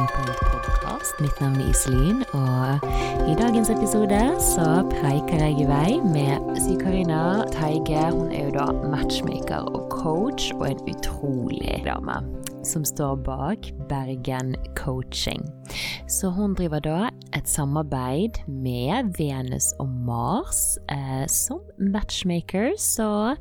Onpoint-podkast. Mitt navn er Iselin, og i dagens episode så preiker jeg i vei med Siv-Karina Teige. Hun er jo da matchmaker og coach, og en utrolig dame som står bak Bergen Coaching. Så hun driver da et samarbeid med Venus og Mars eh, som matchmaker. Så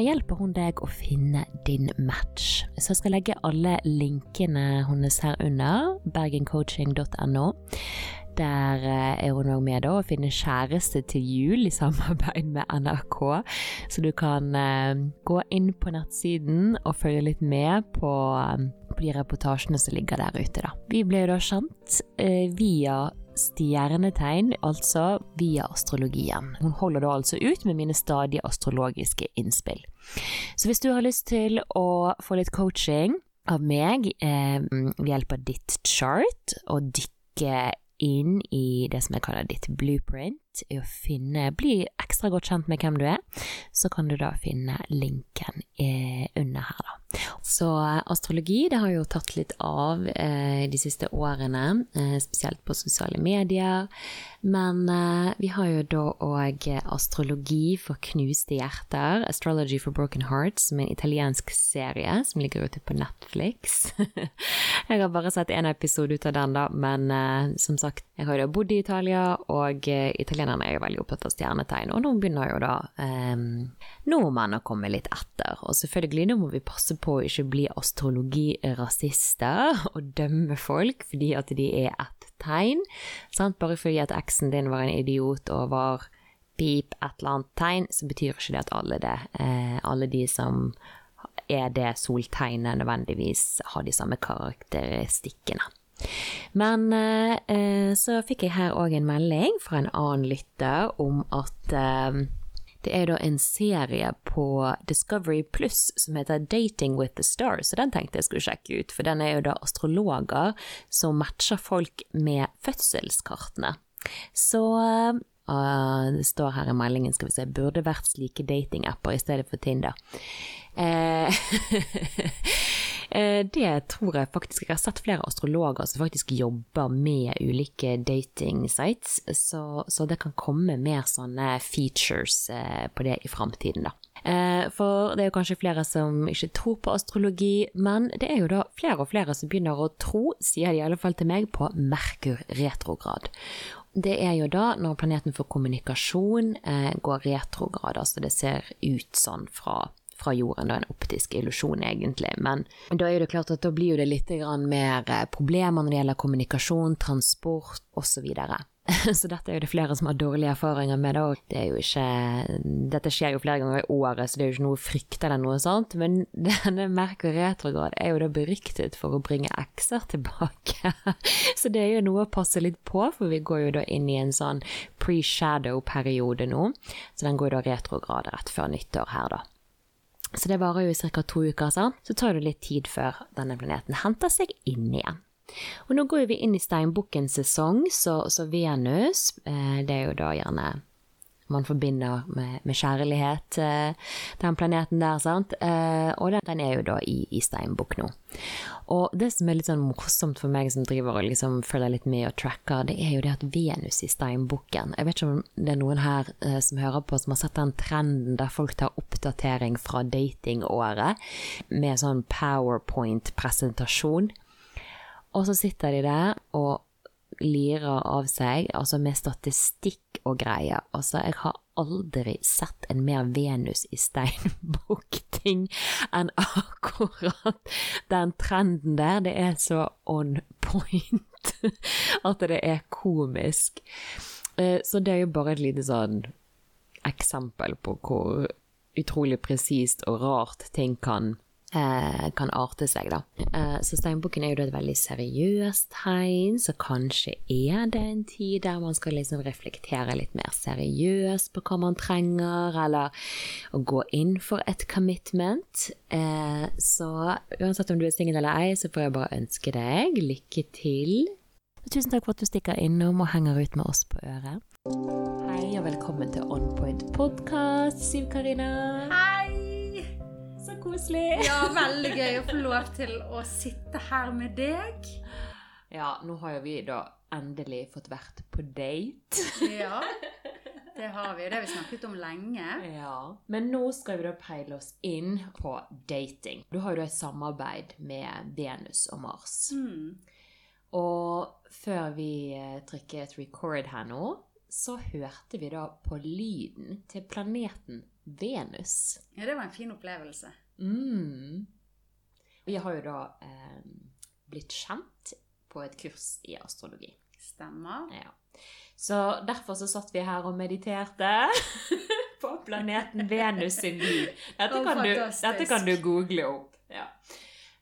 hjelper hun deg å finne din match. Så jeg skal legge alle linkene hennes her under, bergencoaching.no. Der eh, er hun òg med da, å finne kjæreste til jul i samarbeid med NRK. Så du kan uh, gå inn på nettsiden og følge litt med på, um, på de reportasjene som ligger der ute. Da. Vi ble jo da kjent via stjernetegn, altså via astrologien. Hun holder da altså ut med mine stadige astrologiske innspill. Så hvis du har lyst til å få litt coaching av meg eh, ved hjelp av ditt chart, og dykke inn i det som jeg kaller ditt blueprint, i å finne, bli ekstra godt kjent med hvem du er, så kan du da finne linken eh, under her, da. Så astrologi det har jo tatt litt av eh, de siste årene, eh, spesielt på sosiale medier. Men eh, vi har jo da òg astrologi for knuste hjerter, Astrology for Broken Hearts, som er en italiensk serie som ligger ute på Netflix. jeg har bare sett én episode ut av den, da, men eh, som sagt, jeg har jo bodd i Italia, og eh, italienerne er jo veldig opptatt av stjernetegn, og nå begynner jo da um, nordmenn å komme litt etter. Og selvfølgelig, nå må vi passe på å ikke bli astrologirasister og dømme folk fordi at de er ett tegn. Sant? Bare fordi at eksen din var en idiot og var pip et eller annet tegn, så betyr ikke det at alle, det, eh, alle de som er det soltegnet, nødvendigvis har de samme karakteristikkene. Men eh, eh så fikk jeg her òg en melding fra en annen lytter om at eh, det er da en serie på Discovery Pluss som heter Dating with the Stars, så den tenkte jeg skulle sjekke ut, for den er jo da astrologer som matcher folk med fødselskartene. Så uh, det står her i meldingen, skal vi se, burde vært slike datingapper i stedet for Tinder. Eh, det tror jeg faktisk Jeg har sett flere astrologer som faktisk jobber med ulike dating sites, så, så det kan komme mer sånne features eh, på det i framtiden, da. Eh, for det er jo kanskje flere som ikke tror på astrologi, men det er jo da flere og flere som begynner å tro, sier de i alle fall til meg, på Merkur retrograd. Det er jo da når planeten for kommunikasjon går retrograd, altså det ser ut sånn fra fra jorden. Det en optisk illusjon, egentlig. Men da er det klart at da blir det litt mer eh, problemer når det gjelder kommunikasjon, transport osv. Så, så dette er jo det flere som har dårlige erfaringer med det. Det dette skjer jo flere ganger i året, så det er jo ikke noe frykt eller noe sånt. Men denne Merkur retrograd er jo da beryktet for å bringe ekser tilbake. så det er jo noe å passe litt på, for vi går jo da inn i en sånn pre-shadow-periode nå. Så den går jo da retrograd rett før nyttår her, da. Så det varer jo i ca. to uker, Sånn. så tar det litt tid før denne planeten henter seg inn igjen. Og nå går vi inn i steinbukkens sesong, så, så Venus, eh, det er jo da gjerne man forbinder med, med kjærlighet, eh, den planeten der, sant. Eh, og den, den, er jo da i, i steinbukk nå. Og det som er litt sånn morsomt for meg som driver og liksom følger litt med og tracker, det er jo det at Venus i steinbukken Jeg vet ikke om det er noen her eh, som hører på som har sett den trenden der folk tar oppdatering fra datingåret med sånn powerpoint-presentasjon. Og så sitter de der og lirer av seg, altså med statistikk og greier. Altså, jeg har aldri sett en mer Venus i steinbukk-ting enn akkurat den trenden der. Det er så on point at det er komisk. Eh, så det er jo bare et lite sånn eksempel på hvor utrolig presist og rart ting kan kan arte seg, da. Eh, så steinbukken er jo et veldig seriøst tegn, så kanskje er det en tid der man skal liksom reflektere litt mer seriøst på hva man trenger, eller å gå inn for et commitment. Eh, så uansett om du er singel eller ei, så får jeg bare ønske deg lykke til. Tusen takk for at du stikker innom og henger ut med oss på øret. Hei og velkommen til On Point podkast, Siv Karina. Hei! Koselig. Ja, veldig gøy å få lov til å sitte her med deg. Ja, nå har jo vi da endelig fått vært på date. Ja, det har vi. Det har vi snakket om lenge. Ja. Men nå skal vi da peile oss inn på dating. Du har jo da et samarbeid med Venus og Mars. Mm. Og før vi trykker trykket record her nå, så hørte vi da på lyden til planeten Venus. Ja, det var en fin opplevelse. Mm. Vi har jo da eh, blitt kjent på et kurs i astrologi. Stemmer. Ja. Så derfor så satt vi her og mediterte på planeten Venus sin lyd. Dette, oh, dette kan du google opp. Ja.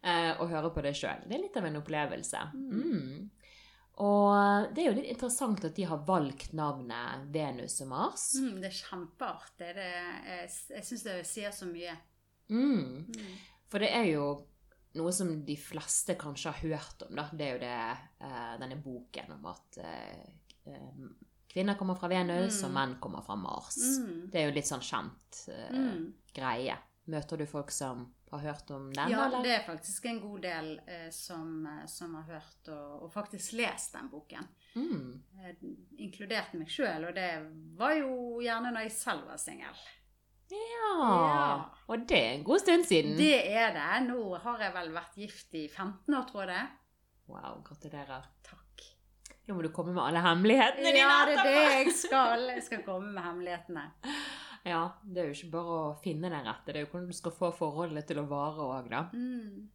Eh, og høre på det sjøl. Det er litt av en opplevelse. Mm. Og det er jo litt interessant at de har valgt navnet Venus og Mars. Mm, det er kjempeartig. Det, jeg jeg syns det sier så mye. Mm. For det er jo noe som de fleste kanskje har hørt om, da. Det er jo det, uh, denne boken om at eh, kvinner kommer fra Venus, og menn kommer fra Mars. Mm. Det er jo litt sånn kjent Mm. greie. Møter du folk som har hørt om den, Ja, eller? det er faktisk en god del eh, som, som har hørt og, og faktisk lest den boken. Mm. Eh, inkludert meg sjøl, og det var jo gjerne når jeg selv var singel. Ja. Ja. Og det er en god stund siden. Det er det. Nå har jeg vel vært gift i 15 år, tror jeg det. Wow, gratulerer. Takk. Nå må du komme med alle hemmelighetene dine Ja, det er det jeg skal. Jeg skal komme med hemmelighetene. Ja, det er jo ikke bare å finne den rette, det er jo hvordan du skal få forholdet til å vare òg, da. Mm.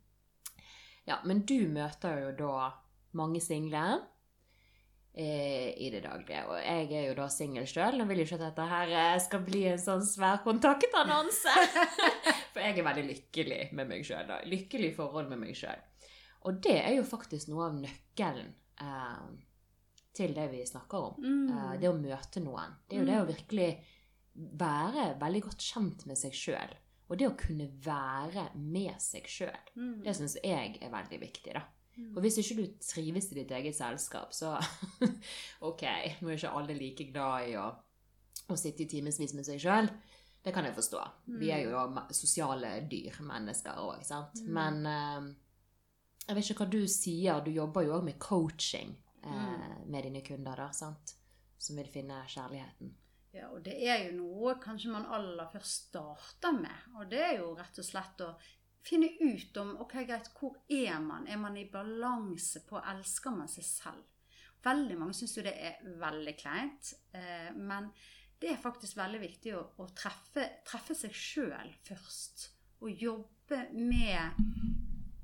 Ja, men du møter jo da mange single i det daglige. Og jeg er jo da singel sjøl. Nå vil jeg ikke at dette her eh, skal bli en sånn svær kontaktannonse. For jeg er veldig lykkelig med meg sjøl. Lykkelig forhold med meg sjøl. Og det er jo faktisk noe av nøkkelen eh, til det vi snakker om. Mm. Eh, det å møte noen. Det er jo det å virkelig være veldig godt kjent med seg sjøl. Og det å kunne være med seg sjøl. Mm. Det syns jeg er veldig viktig, da. For hvis ikke du trives i ditt eget selskap, så Ok, nå er ikke alle like glad i å, å sitte i timevis med seg sjøl. Det kan jeg forstå. Vi er jo da sosiale dyr, mennesker òg, sant. Men eh, jeg vet ikke hva du sier. Du jobber jo òg med coaching eh, med dine kunder, da, sant. Som vil finne kjærligheten. Ja, og det er jo noe kanskje man aller først starter med. Og det er jo rett og slett å finne ut om ok, greit, hvor er man? Er man i balanse på? Elsker man seg selv? Veldig mange syns jo det er veldig kleint. Eh, men det er faktisk veldig viktig å, å treffe, treffe seg sjøl først. Og jobbe med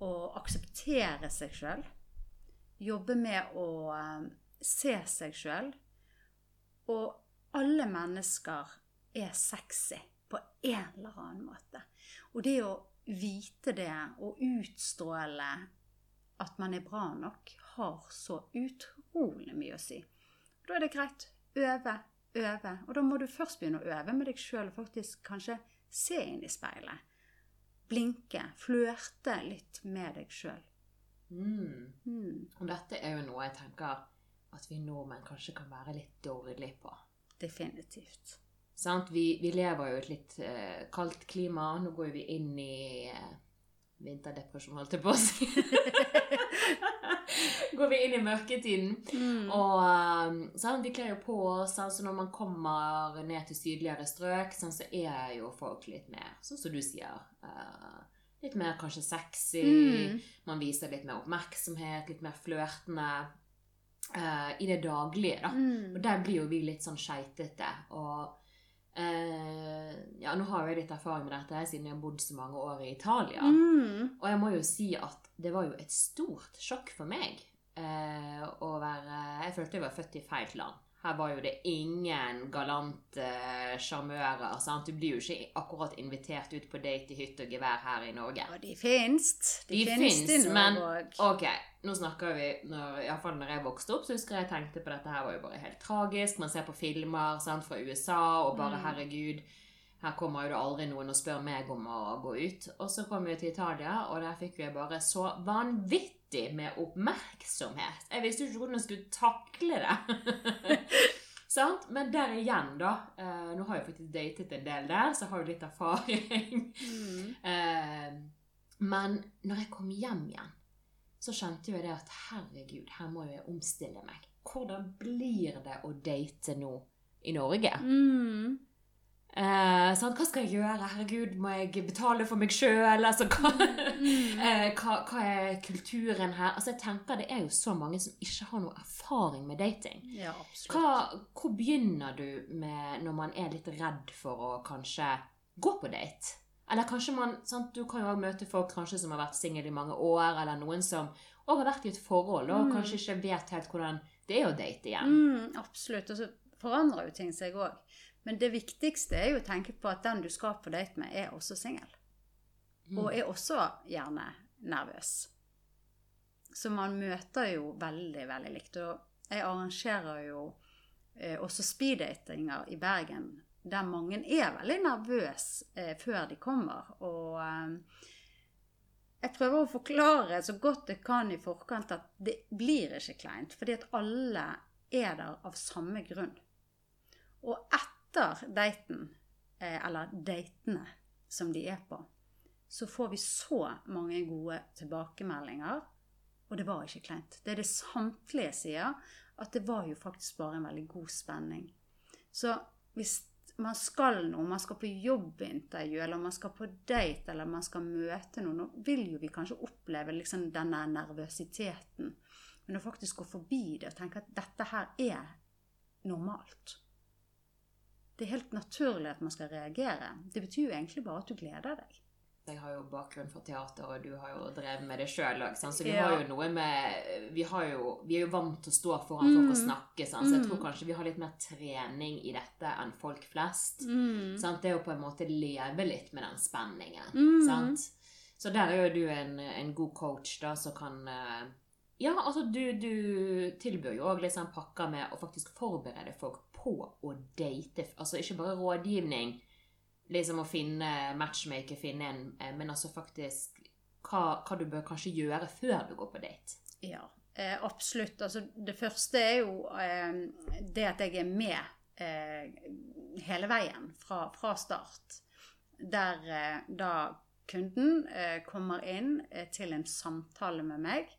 å akseptere seg sjøl. Jobbe med å eh, se seg sjøl. Og alle mennesker er sexy på en eller annen måte. Og det å vite det og utstråle at man er bra nok, har så utrolig mye å si. Da er det greit. Øve, øve. Og da må du først begynne å øve med deg sjøl og faktisk kanskje se inn i speilet. Blinke. Flørte litt med deg sjøl. Mm. Mm. Og dette er jo noe jeg tenker at vi nordmenn kanskje kan være litt dårlige på. Definitivt. Vi, vi lever jo i et litt uh, kaldt klima. Nå går vi inn i uh, vinterdepresjon, holdt jeg på å si. går vi inn i mørketiden. Og eh, sant? vi kler jo på oss. Så når man kommer ned til sydligere strøk, sant, så er jo folk litt mer, sånn som du sier Uh, Litt mer kanskje sexy. Mm. Man viser litt mer oppmerksomhet, litt mer flørtende. Uh, I det daglige, da. Mm. Og der blir jo vi litt sånn skeitete. Og eh, ja, nå har jeg litt erfaring med dette siden jeg har bodd så mange år i Italia. Mm. Og jeg må jo si at det var jo et stort sjokk for meg uh, å være Jeg følte jeg var født i feil land. Her var jo det ingen galante sjarmører. sant? Du blir jo ikke akkurat invitert ut på date i hytte og gevær her i Norge. Og de fins. De, De finnes, i Norge men ok, nå snakker vi når, i hvert fall når jeg vokste opp, så husker jeg jeg tenkte på dette her var jo bare helt tragisk. Man ser på filmer sant, fra USA, og bare Mm. herregud, her kommer jo det aldri noen og spør meg om å gå ut. Og så kom vi til Italia, og der fikk jeg bare så vanvittig med oppmerksomhet. Jeg visste jo ikke hvordan jeg skulle takle det. Sant? Men der igjen, da. Eh, nå har jeg faktisk datet en del der, så jeg har jo litt erfaring. Mm. Eh, men når jeg kom hjem igjen, så kjente jeg det at herregud, her må jeg omstille meg. Hvordan blir det å date nå i Norge? Mm. Eh, sånn, Hva skal jeg gjøre? Herregud, må jeg betale for meg sjøl? Altså, hva, eh, hva, hva er kulturen her? Altså, jeg tenker Det er jo så mange som ikke har noe erfaring med dating. Ja. Hva, hvor begynner du med når man er litt redd for å kanskje gå på date? Eller kanskje man, sant? Du kan jo møte folk kanskje som har vært singel i mange år, eller noen som også har vært i et forhold og Mm. kanskje ikke vet helt hvordan det er å date igjen. Mm, absolutt. Og så forandrer jo ting seg òg. Men det viktigste er jo å tenke på at den du skal på date med, er også singel. Mm. Og er også gjerne nervøs. Så man møter jo veldig, veldig likt. Og jeg arrangerer jo eh, også speeddatinger i Bergen der mange er veldig nervøse eh, før de kommer. Og eh, jeg prøver å forklare så godt jeg kan i forkant at det blir ikke kleint. Fordi at alle er der av samme grunn. Og etter daten, eh, eller datene som de er på, så får vi så mange gode tilbakemeldinger. Og det var ikke kleint. Det er det samtlige sier, at det var jo faktisk bare en veldig god spenning. Så hvis man skal noe, man skal på jobbintervju, eller man skal på date, eller man skal møte noen, nå vil jo vi kanskje oppleve liksom denne nervøsiteten. Men å faktisk gå forbi det og tenke at dette her er normalt. Det er helt naturlig at man skal reagere. Det betyr jo egentlig bare at du gleder deg. Jeg har jo bakgrunn for teater, og du har jo drevet med det sjøl òg. Så vi Ja. har jo noe med vi, har jo, vi er jo vant til å stå foran folk og Mm. snakke, sant? så jeg Mm. tror kanskje vi har litt mer trening i dette enn folk flest. Mm. Sant? Det er jo på en måte leve litt med den spenningen. Mm. Sant? Så der er jo du en, en god coach da, som kan eh, Ja, altså du, du tilbyr jo òg litt sånn pakker med å faktisk forberede folk på å date. Altså ikke bare rådgivning, liksom å finne matchmaker, finne en eh, Men altså faktisk hva, hva du bør kanskje gjøre før du går på date. Ja, eh, absolutt. Altså, det første er jo eh, det at jeg er med eh, hele veien fra, fra start. Der eh, da kunden eh, kommer inn til en samtale med meg.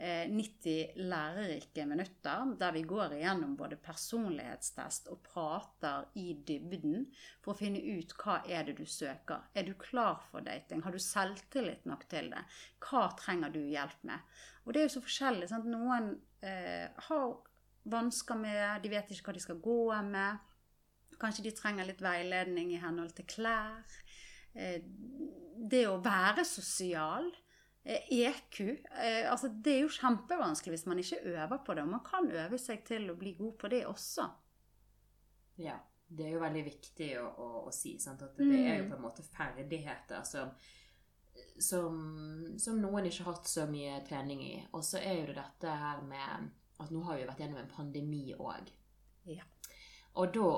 Eh, 90 lærerike minutter der vi går igjennom både personlighetstest og prater i dybden for å finne ut hva er det du søker. Er du klar for dating? Har du selvtillit nok til det? Hva trenger du hjelp med? Og det er jo så forskjellig. Sant? Noen eh, har vansker med, de vet ikke hva de skal gå med. Kanskje de trenger litt veiledning i henhold til klær. Eh, det å være sosial. Eh, EQ. Eh, altså det er jo kjempevanskelig hvis man ikke øver på det. Og man kan øve seg til å bli god på det også. Ja. Det er jo veldig viktig å, å, å si. Sant? At det er jo på en måte ferdigheter som, som, som noen ikke har hatt så mye trening i. Og så er jo det dette her med at nå har vi vært gjennom en pandemi òg. Ja. Og da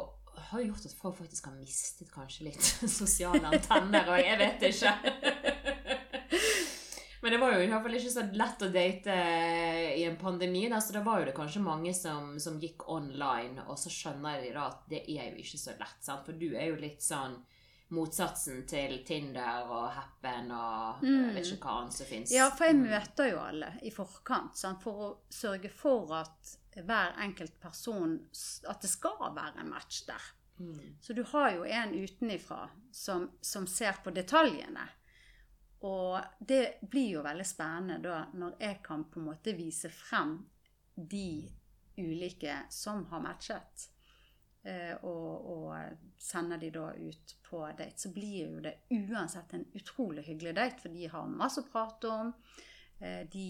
har jo gjort at folk faktisk har mistet kanskje litt sosiale antenner, og jeg vet ikke. Men det var jo i hvert fall ikke så lett å date i en pandemi. Da, så da var jo det kanskje mange som, som gikk online, og så skjønner de da at det er jo ikke så lett. Sant? For du er jo litt sånn motsatsen til Tinder og Happen og jeg vet ikke hva annet som fins. Ja, for jeg møter jo alle i forkant sant? for å sørge for at hver enkelt person At det skal være en match der. Mm. Så du har jo en utenifra som, som ser på detaljene. Og det blir jo veldig spennende da når jeg kan på en måte vise frem de ulike som har matchet. eh, Og, og sender de da ut på date. Så blir jo det uansett en utrolig hyggelig date, for de har masse å prate om. Eh, De,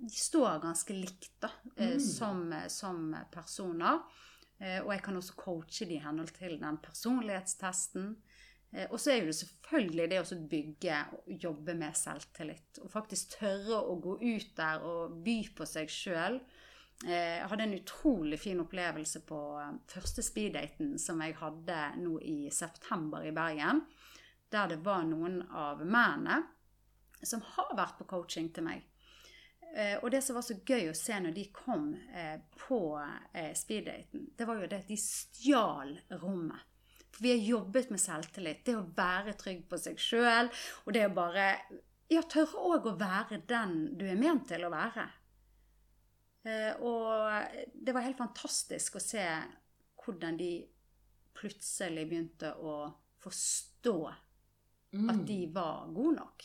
de står ganske likt da, eh, Mm. som, som personer. Eh, Og jeg kan også coache de i henhold til den personlighetstesten. Eh, Og så er jo det selvfølgelig det å bygge og jobbe med selvtillit. Og faktisk tørre å gå ut der og by på seg sjøl. Jeg hadde en utrolig fin opplevelse på eh, første speeddaten som jeg hadde nå i september i Bergen. Der det var noen av mennene som har vært på coaching til meg. Eh, Og det som var så gøy å se når de kom eh, på eh, speeddaten, det var jo det at de stjal rommet. For vi har jobbet med selvtillit. Det å være trygg på seg sjøl, og det å bare ja, tørre òg å være den du er ment til å være. Eh, og det var helt fantastisk å se hvordan de plutselig begynte å forstå Mm. at de var gode nok.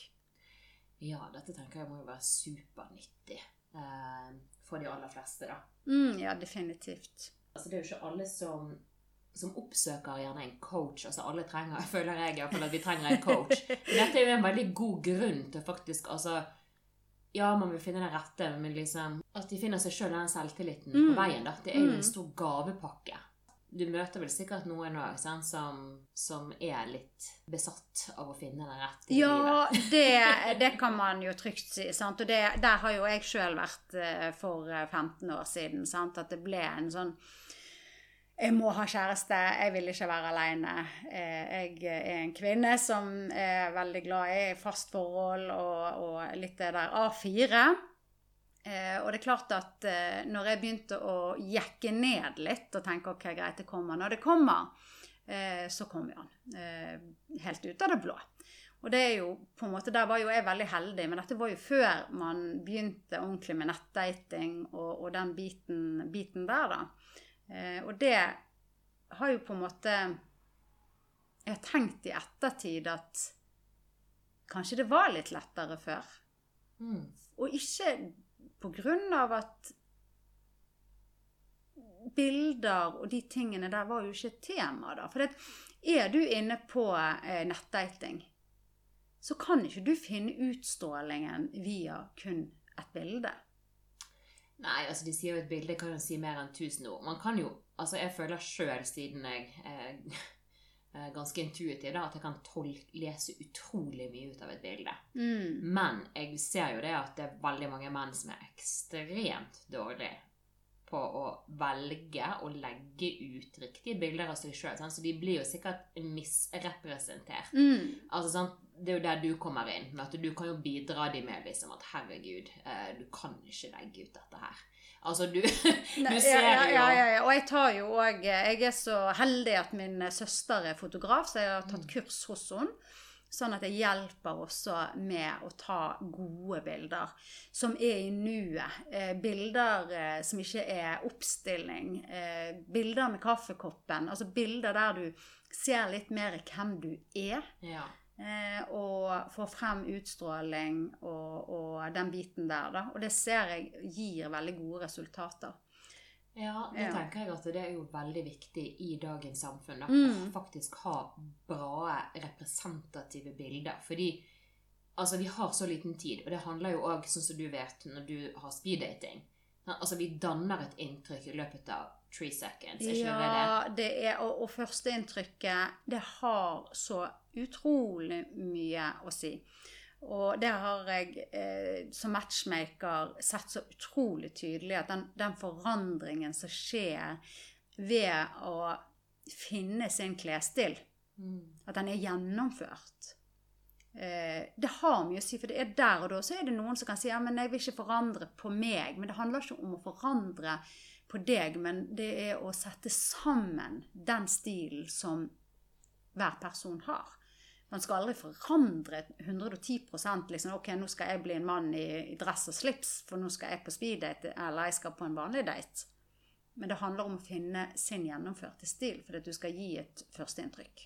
Ja, dette tenker jeg må jo være supernyttig eh, for de aller fleste, da. Mm, ja, definitivt. Altså, det er jo ikke alle som, som oppsøker gjerne en coach. Altså, alle trenger, føler jeg iallfall, at vi trenger en coach. Men dette er jo en veldig god grunn til faktisk altså, Ja, man vil finne den rette, men liksom At de finner seg sjøl den selvtilliten Mm. på veien, da. Det er jo Mm. en stor gavepakke. Du møter vel sikkert noen òg som, som er litt besatt av å finne den rette i livet. Ja, det, det kan man jo trygt si. Sant? Og det, der har jo jeg sjøl vært eh, for eh, 15 år siden. Sant? At det ble en sånn Jeg må ha kjæreste, jeg vil ikke være aleine. Jeg er en kvinne som er veldig glad i fast forhold og, og litt det der A4. Eh, og det er klart at eh, når jeg begynte å jekke ned litt og tenke ok, greit, det kommer når det kommer, eh, så kom jo han. Eh, helt ut av det blå. Og det er jo på en måte, Der var jo jeg veldig heldig, men dette var jo før man begynte ordentlig med nettdating og, og den biten, biten der, da. Eh, og det har jo på en måte Jeg har tenkt i ettertid at kanskje det var litt lettere før. Mm. Og ikke på grunn av at bilder og de tingene der var jo ikke et tema, da. For det, er du inne på eh, nettdating, så kan ikke du finne utstrålingen via kun et bilde. Nei, altså de sier jo et bilde kan jo si mer enn tusen ord. Man kan jo, altså jeg føler sjøl, siden jeg eh, er ganske intuitiv, da, at jeg kan tolke, lese utrolig mye ut av et bilde. Mm. Men jeg ser jo det at det er veldig mange menn som er ekstremt dårlige på å velge å legge ut riktige bilder av seg sjøl. Så de blir jo sikkert misrepresentert. Mm. Altså, sant? Det er jo der du kommer inn. med at Du kan jo bidra dem med liksom at herregud, eh, du kan ikke legge ut dette her. Altså, du, du ser jo ja, ja, ja, ja. Og jeg tar jo òg Jeg er så heldig at min søster er fotograf, så jeg har tatt kurs hos henne. Sånn at jeg hjelper også med å ta gode bilder som er i nuet. Eh, bilder eh, som ikke er oppstilling. Eh, bilder med kaffekoppen. Altså bilder der du ser litt mer hvem du er. ja. Eh, og får frem utstråling og, og den biten der, da. Og det ser jeg gir veldig gode resultater. Ja, det tenker jeg at det er jo veldig viktig i dagens samfunn. Da, Mm. Faktisk ha bra, representative bilder. Fordi altså, vi har så liten tid, og det handler jo òg, sånn som du vet, når du har speeddating Altså, vi danner et inntrykk i løpet av three seconds. Er ikke ja, det? Det er, og, og førsteinntrykket, det har så utrolig mye å si. Og det har jeg eh, som matchmaker sett så utrolig tydelig, at den, den forandringen som skjer ved å finne sin klesstil, Mm. at den er gjennomført. Eh, det har mye å si, for det er der og da så er det noen som kan si ja, men jeg vil ikke forandre på meg. Men det handler ikke om å forandre på deg, men det er å sette sammen den stilen som hver person har. Man skal aldri forandre 110% liksom, ok, nå skal jeg bli en mann i, i dress og slips, for nå skal jeg på speeddate, eller jeg skal på en vanlig date. Men det handler om å finne sin gjennomførte stil, for at du skal gi et førsteinntrykk.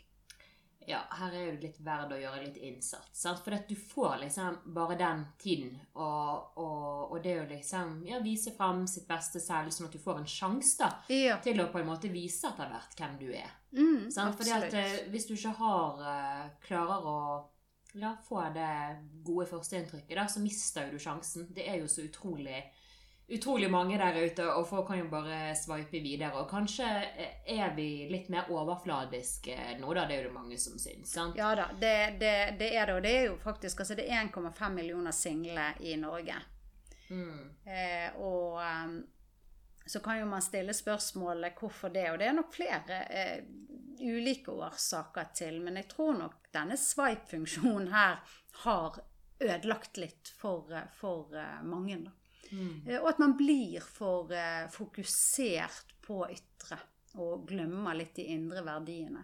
Ja, her er det litt verdt å gjøre litt innsats. Sant? For du får liksom bare den tiden, og, og, og det å liksom ja, vise fram sitt beste selv, sånn at du får en sjanse da, Ja. til å på en måte vise etter hvert hvem du er. Mm? Fordi at eh, hvis du ikke har eh, klarer å ja, få det gode førsteinntrykket, så mister du sjansen. Det er jo så utrolig utrolig mange der ute, og folk kan jo bare sveipe videre. Og kanskje eh, er vi litt mer overfladiske nå, da. Det er jo det mange som syns. sant? Ja da, det, det, det er det. Og det er jo faktisk altså det er 1,5 millioner single i Norge. Mm. Eh, og um, så kan jo man stille spørsmålet hvorfor det, og det er nok flere eh, ulike årsaker til. Men jeg tror nok denne swipe-funksjonen her har ødelagt litt for, eh, for eh, mange. da. Mm. Eh, Og at man blir for eh, fokusert på ytre og glemmer litt de indre verdiene.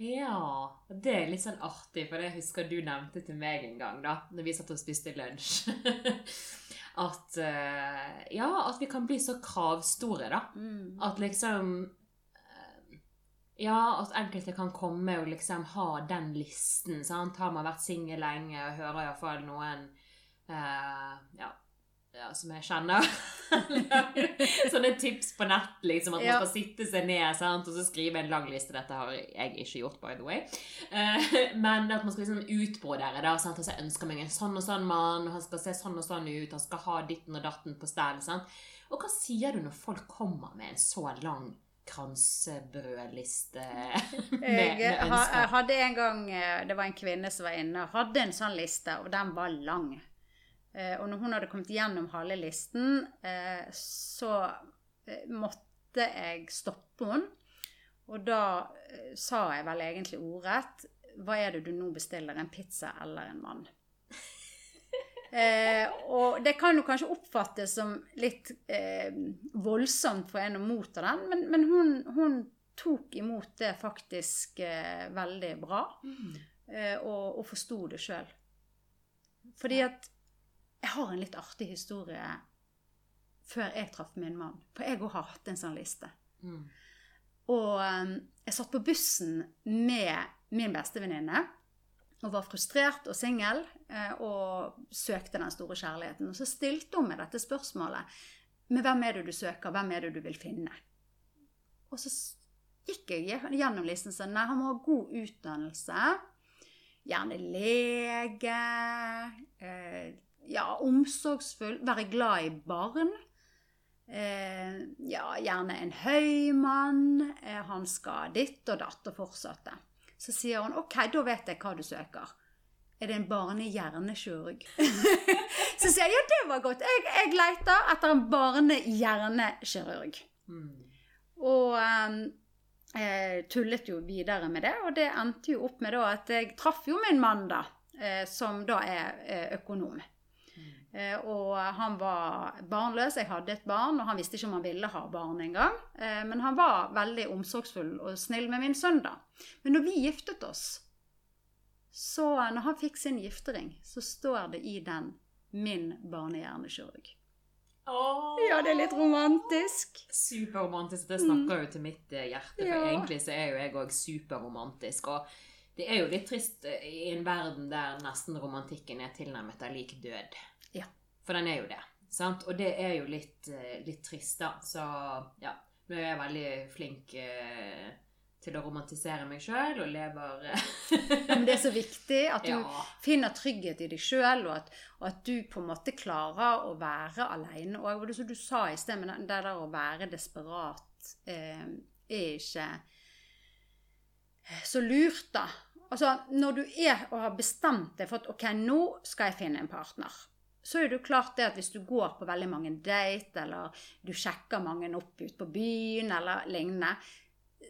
Ja, det er litt sånn artig, for det husker du nevnte til meg en gang, da, når vi satt og spiste lunsj. at eh, Ja, at vi kan bli så kravstore, da. Mm. At liksom Ja, at enkelte kan komme og liksom ha den listen. sant? Har man vært singel lenge og hører iallfall noen eh, ja, ja, som jeg kjenner. Sånne tips på nett, liksom. At Ja. man skal sitte seg ned sant? og så skrive en lang liste. Dette har jeg ikke gjort, by the way. Uh, men at man skal liksom utbrodere. Sant? Altså, jeg ønsker meg en sånn og sånn mann, og han skal se sånn og sånn ut, han skal ha ditten og datten på stell. sant? Og hva sier du når folk kommer med en så lang kransebrødliste med, med ønsker? jeg hadde en gang eh, Det var en kvinne som var inne og hadde en sånn liste, og den var lang. Eh, Og når hun hadde kommet gjennom halve listen, eh, så eh, måtte jeg stoppe henne. Og da sa jeg vel egentlig ordrett Hva er det du nå bestiller? En pizza eller en mann? Eh, og det kan jo kanskje oppfattes som litt eh, voldsomt for en å motta den, men, men hun, hun tok imot det faktisk eh, veldig bra, Mm. eh, og, og forsto det sjøl. Fordi at jeg har en litt artig historie før jeg traff min mann. For jeg òg har hatt en sånn liste. Mm. Og eh, jeg satt på bussen med min bestevenninne og var frustrert og singel eh, og søkte den store kjærligheten. Og så stilte hun meg dette spørsmålet. Men hvem er det du søker? Hvem er det du vil finne? Og så gikk jeg gjennom listen sånn nei, han må ha god utdannelse. Gjerne lege. Eh, ja, omsorgsfull. Være glad i barn. Eh, ja, gjerne en høy mann. Eh, han skal ditt og datt og fortsette. Så sier hun OK, da vet jeg hva du søker. Er det en barnehjernekirurg? så sier jeg ja, det var godt. Jeg, jeg leter etter en barnehjernekirurg. Mm. Og ehm, eh, tullet jo videre med det, og det endte jo opp med da at jeg traff jo min mann, da, eh, som da er eh, økonom. Eh, og han var barnløs. Jeg hadde et barn, og han visste ikke om han ville ha barn engang. Eh, men han var veldig omsorgsfull og snill med min sønn, da. Men når vi giftet oss, så når han fikk sin giftering, så står det i den 'min barnehjernekirurg'. Ja, det er litt romantisk. Superromantisk. Det snakker jo til mitt eh, hjerte, for Ja. egentlig så er jo jeg òg superromantisk. Og det er jo litt trist i en verden der nesten romantikken er tilnærmet er lik død. Ja. For den er jo det. Sant? Og det er jo litt, eh, litt trist, da. Så ja. Nå er jeg veldig flink eh, til å romantisere meg sjøl og lever eh, Men det er så viktig at du Ja. finner trygghet i deg sjøl, og, og at du på en måte klarer å være aleine. Og det som du sa i sted, men det der å være desperat eh, er ikke så lurt, da. Altså, når du er og har bestemt deg for at ok, nå skal jeg finne en partner, så er det jo klart det at hvis du går på veldig mange date, eller du sjekker mange opp ut på byen, eller lignende,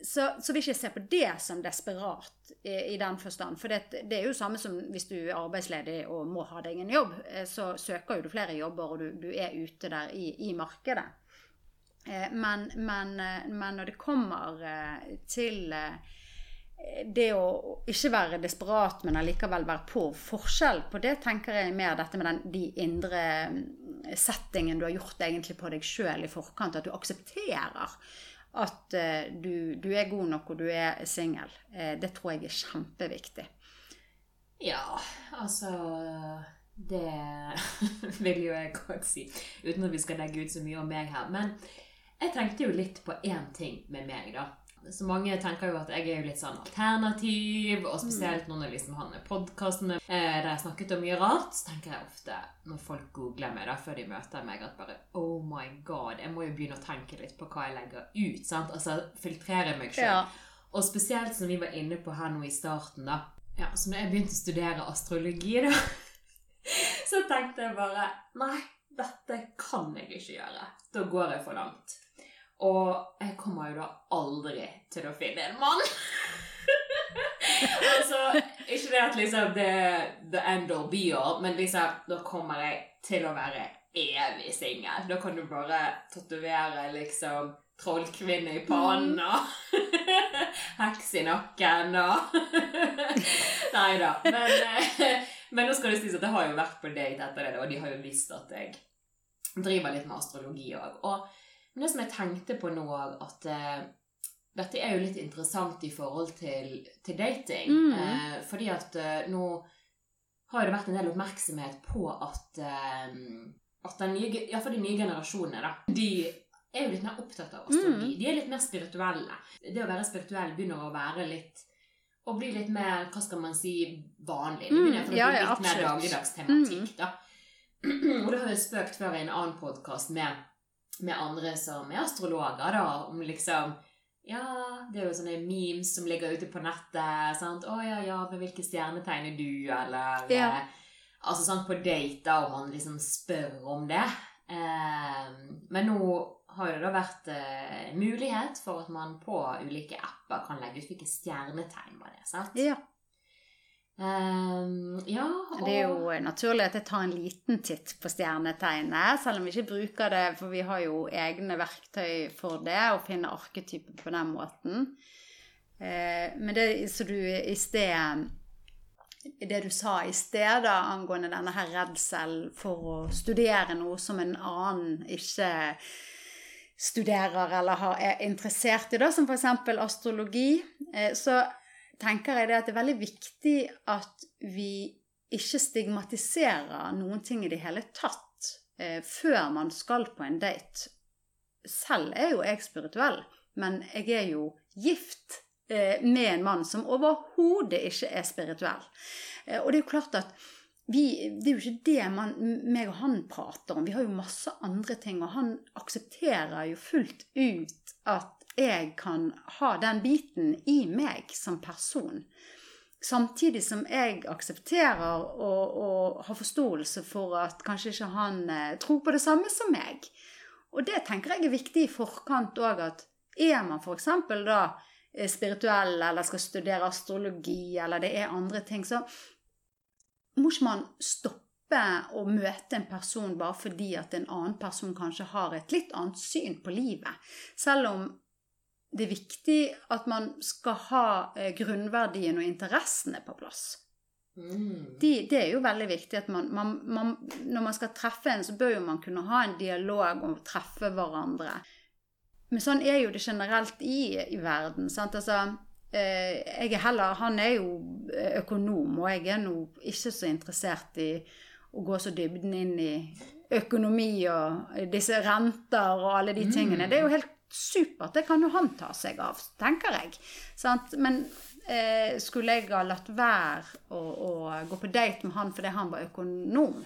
så, så vil ikke se på det som desperat i, i den forstand. For det, det er jo samme som hvis du er arbeidsledig og må ha deg en jobb, eh, så søker jo du flere jobber, og du, du er ute der i, i markedet. Eh, Men, men, eh, men når det kommer til det å ikke være desperat, men allikevel være på forskjell på det, tenker jeg mer dette med den, de indre mm, settingen du har gjort egentlig på deg sjøl i forkant. At du aksepterer at eh, du, du er god nok og du er singel. Eh, det tror jeg er kjempeviktig. Ja, altså Det vil jo jeg godt si, uten at vi skal legge ut så mye om meg her. Men jeg tenkte jo litt på én ting med meg, da. Så mange tenker jo at jeg er jo litt sånn alternativ, og spesielt nå når liksom han er podkastene eh, der jeg snakket om mye rart, så tenker jeg ofte når folk googler meg da før de møter meg, at bare Oh my god, jeg må jo begynne å tenke litt på hva jeg legger ut. sant? Altså filtrere meg sjøl. Ja. Og spesielt som vi var inne på her nå i starten, da. Ja, så når jeg begynte å studere astrologi, da, så tenkte jeg bare Nei, dette kan jeg ikke gjøre. Da går jeg for langt. Og jeg kommer jo da aldri til å finne en mann. altså, ikke det at liksom det er the end all be all, men liksom, da kommer jeg til å være evig singel. Da kan du bare tatovere liksom trollkvinne i pannen og heks i nakken og Nei da. Men, eh, men nå skal det sies at jeg har jo vært på date etter det, og de har jo visst at jeg driver litt med astrologi òg. Og det som jeg tenkte på nå òg, at uh, dette er jo litt interessant i forhold til, til dating. Mm. Uh, fordi at uh, nå har det vært en del oppmerksomhet på at, at den nye, i hvert de nye generasjonene, da, de er jo litt mer opptatt av astrologi. Mm. De er litt mer spirituelle. Det å være spirituell begynner å være litt å bli litt mer, hva skal man si, vanlig. Det Mm, begynner å bli ja, ja, litt mer. Mm. dagligdags tematikk, da. Og det har jeg spøkt før i en annen podkast med, med andre som er astrologer, da, om liksom ja, det er jo sånne memes som ligger ute på nettet. sant? 'Å ja, ja, men hvilke stjernetegn er du?' Eller Ja. eh, Altså sånn på date, da, og man liksom spør om det. Eh, men nå har det da vært eh, mulighet for at man på ulike apper kan legge ut hvilke stjernetegn man er. sant? Ja. Eh, ja, og Det er jo naturlig at jeg tar en liten titt på stjernetegnet, selv om vi ikke bruker det, for vi har jo egne verktøy for det, å finne arketyper på den måten. Eh, Men det så du i sted Det du sa i sted da, angående denne her redsel for å studere noe som en annen ikke studerer eller har, er interessert i, da, som f.eks. astrologi, eh, så tenker jeg det at det er veldig viktig at vi ikke stigmatiserer noen ting i det hele tatt eh, før man skal på en date. Selv er jo jeg spirituell, men jeg er jo gift eh, med en mann som overhodet ikke er spirituell. Eh, og det er jo klart at vi, det er jo ikke det man, meg og han prater om. Vi har jo masse andre ting, og han aksepterer jo fullt ut at jeg kan ha den biten i meg som person. Samtidig som jeg aksepterer og, og har forståelse for at kanskje ikke han eh, tror på det samme som meg. Og det tenker jeg er viktig i forkant òg, at er man f.eks. da eh, spirituell eller skal studere astrologi, eller det er andre ting, så må ikke man stoppe å møte en person bare fordi at en annen person kanskje har et litt annet syn på livet. Selv om det er viktig at man skal ha eh, grunnverdien og interessene på plass. mm. De, det er jo veldig viktig at man, man, man Når man skal treffe en, så bør jo man kunne ha en dialog og treffe hverandre. Men sånn er jo det generelt i, i verden. sant? Altså, eh, jeg er heller, han er jo økonom, og jeg er nå ikke så interessert i å gå så dybden inn i økonomi og disse renter og alle de tingene. Det er jo helt supert. Det kan jo han ta seg av, tenker jeg. Sant? Men eh, skulle jeg ha latt være å, å gå på date med han fordi han var økonom?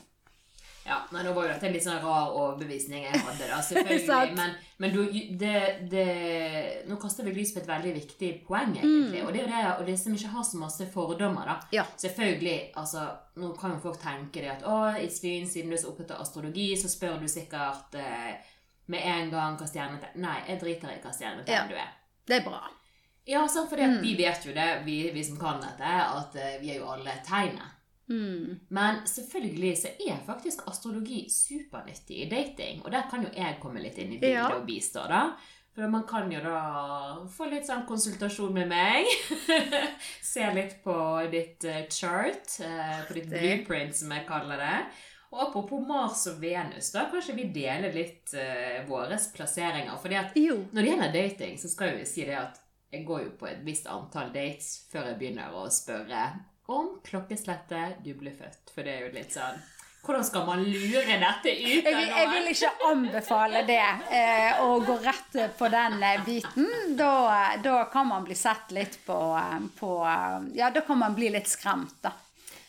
Ja, nei, nå var jo dette en litt sånn rar overbevisning jeg hadde, da, selvfølgelig. Men men du, det, det, nå kaster vi lys på et veldig viktig poeng, egentlig. Og det er jo det og det som ikke har så masse fordommer, da. Ja. Selvfølgelig, altså, Nå kan jo folk tenke det at å, Iselin, siden du er så opptatt av astrologi, så spør du sikkert eh, med en gang hva stjernetegn Nei, jeg driter i hva stjernetegn Ja. du er. Det er bra. Ja, sant, for vi vet jo det, vi, vi som kan dette, at eh, vi er jo alle tegnet. Mm. Men selvfølgelig så er faktisk astrologi supernyttig i dating. Og der kan jo jeg komme litt inn i bildet Ja. og bistå, da. For man kan jo da få litt sånn konsultasjon med meg. Se litt på ditt eh, chart, eh, på ditt blueprint, som jeg kaller det. Og apropos Mars og Venus, da kanskje vi deler litt uh, våre plasseringer. fordi at Jo. når det gjelder dating, så skal jeg jo si det at jeg går jo på et visst antall dates før jeg begynner å spørre om klokkeslettet du ble født. For det er jo litt sånn Hvordan skal man lure dette ut Jeg, jeg vil ikke anbefale det, eh, å gå rett på den eh, biten. Da, da kan man bli sett litt på, eh, på Ja, da kan man bli litt skremt, da.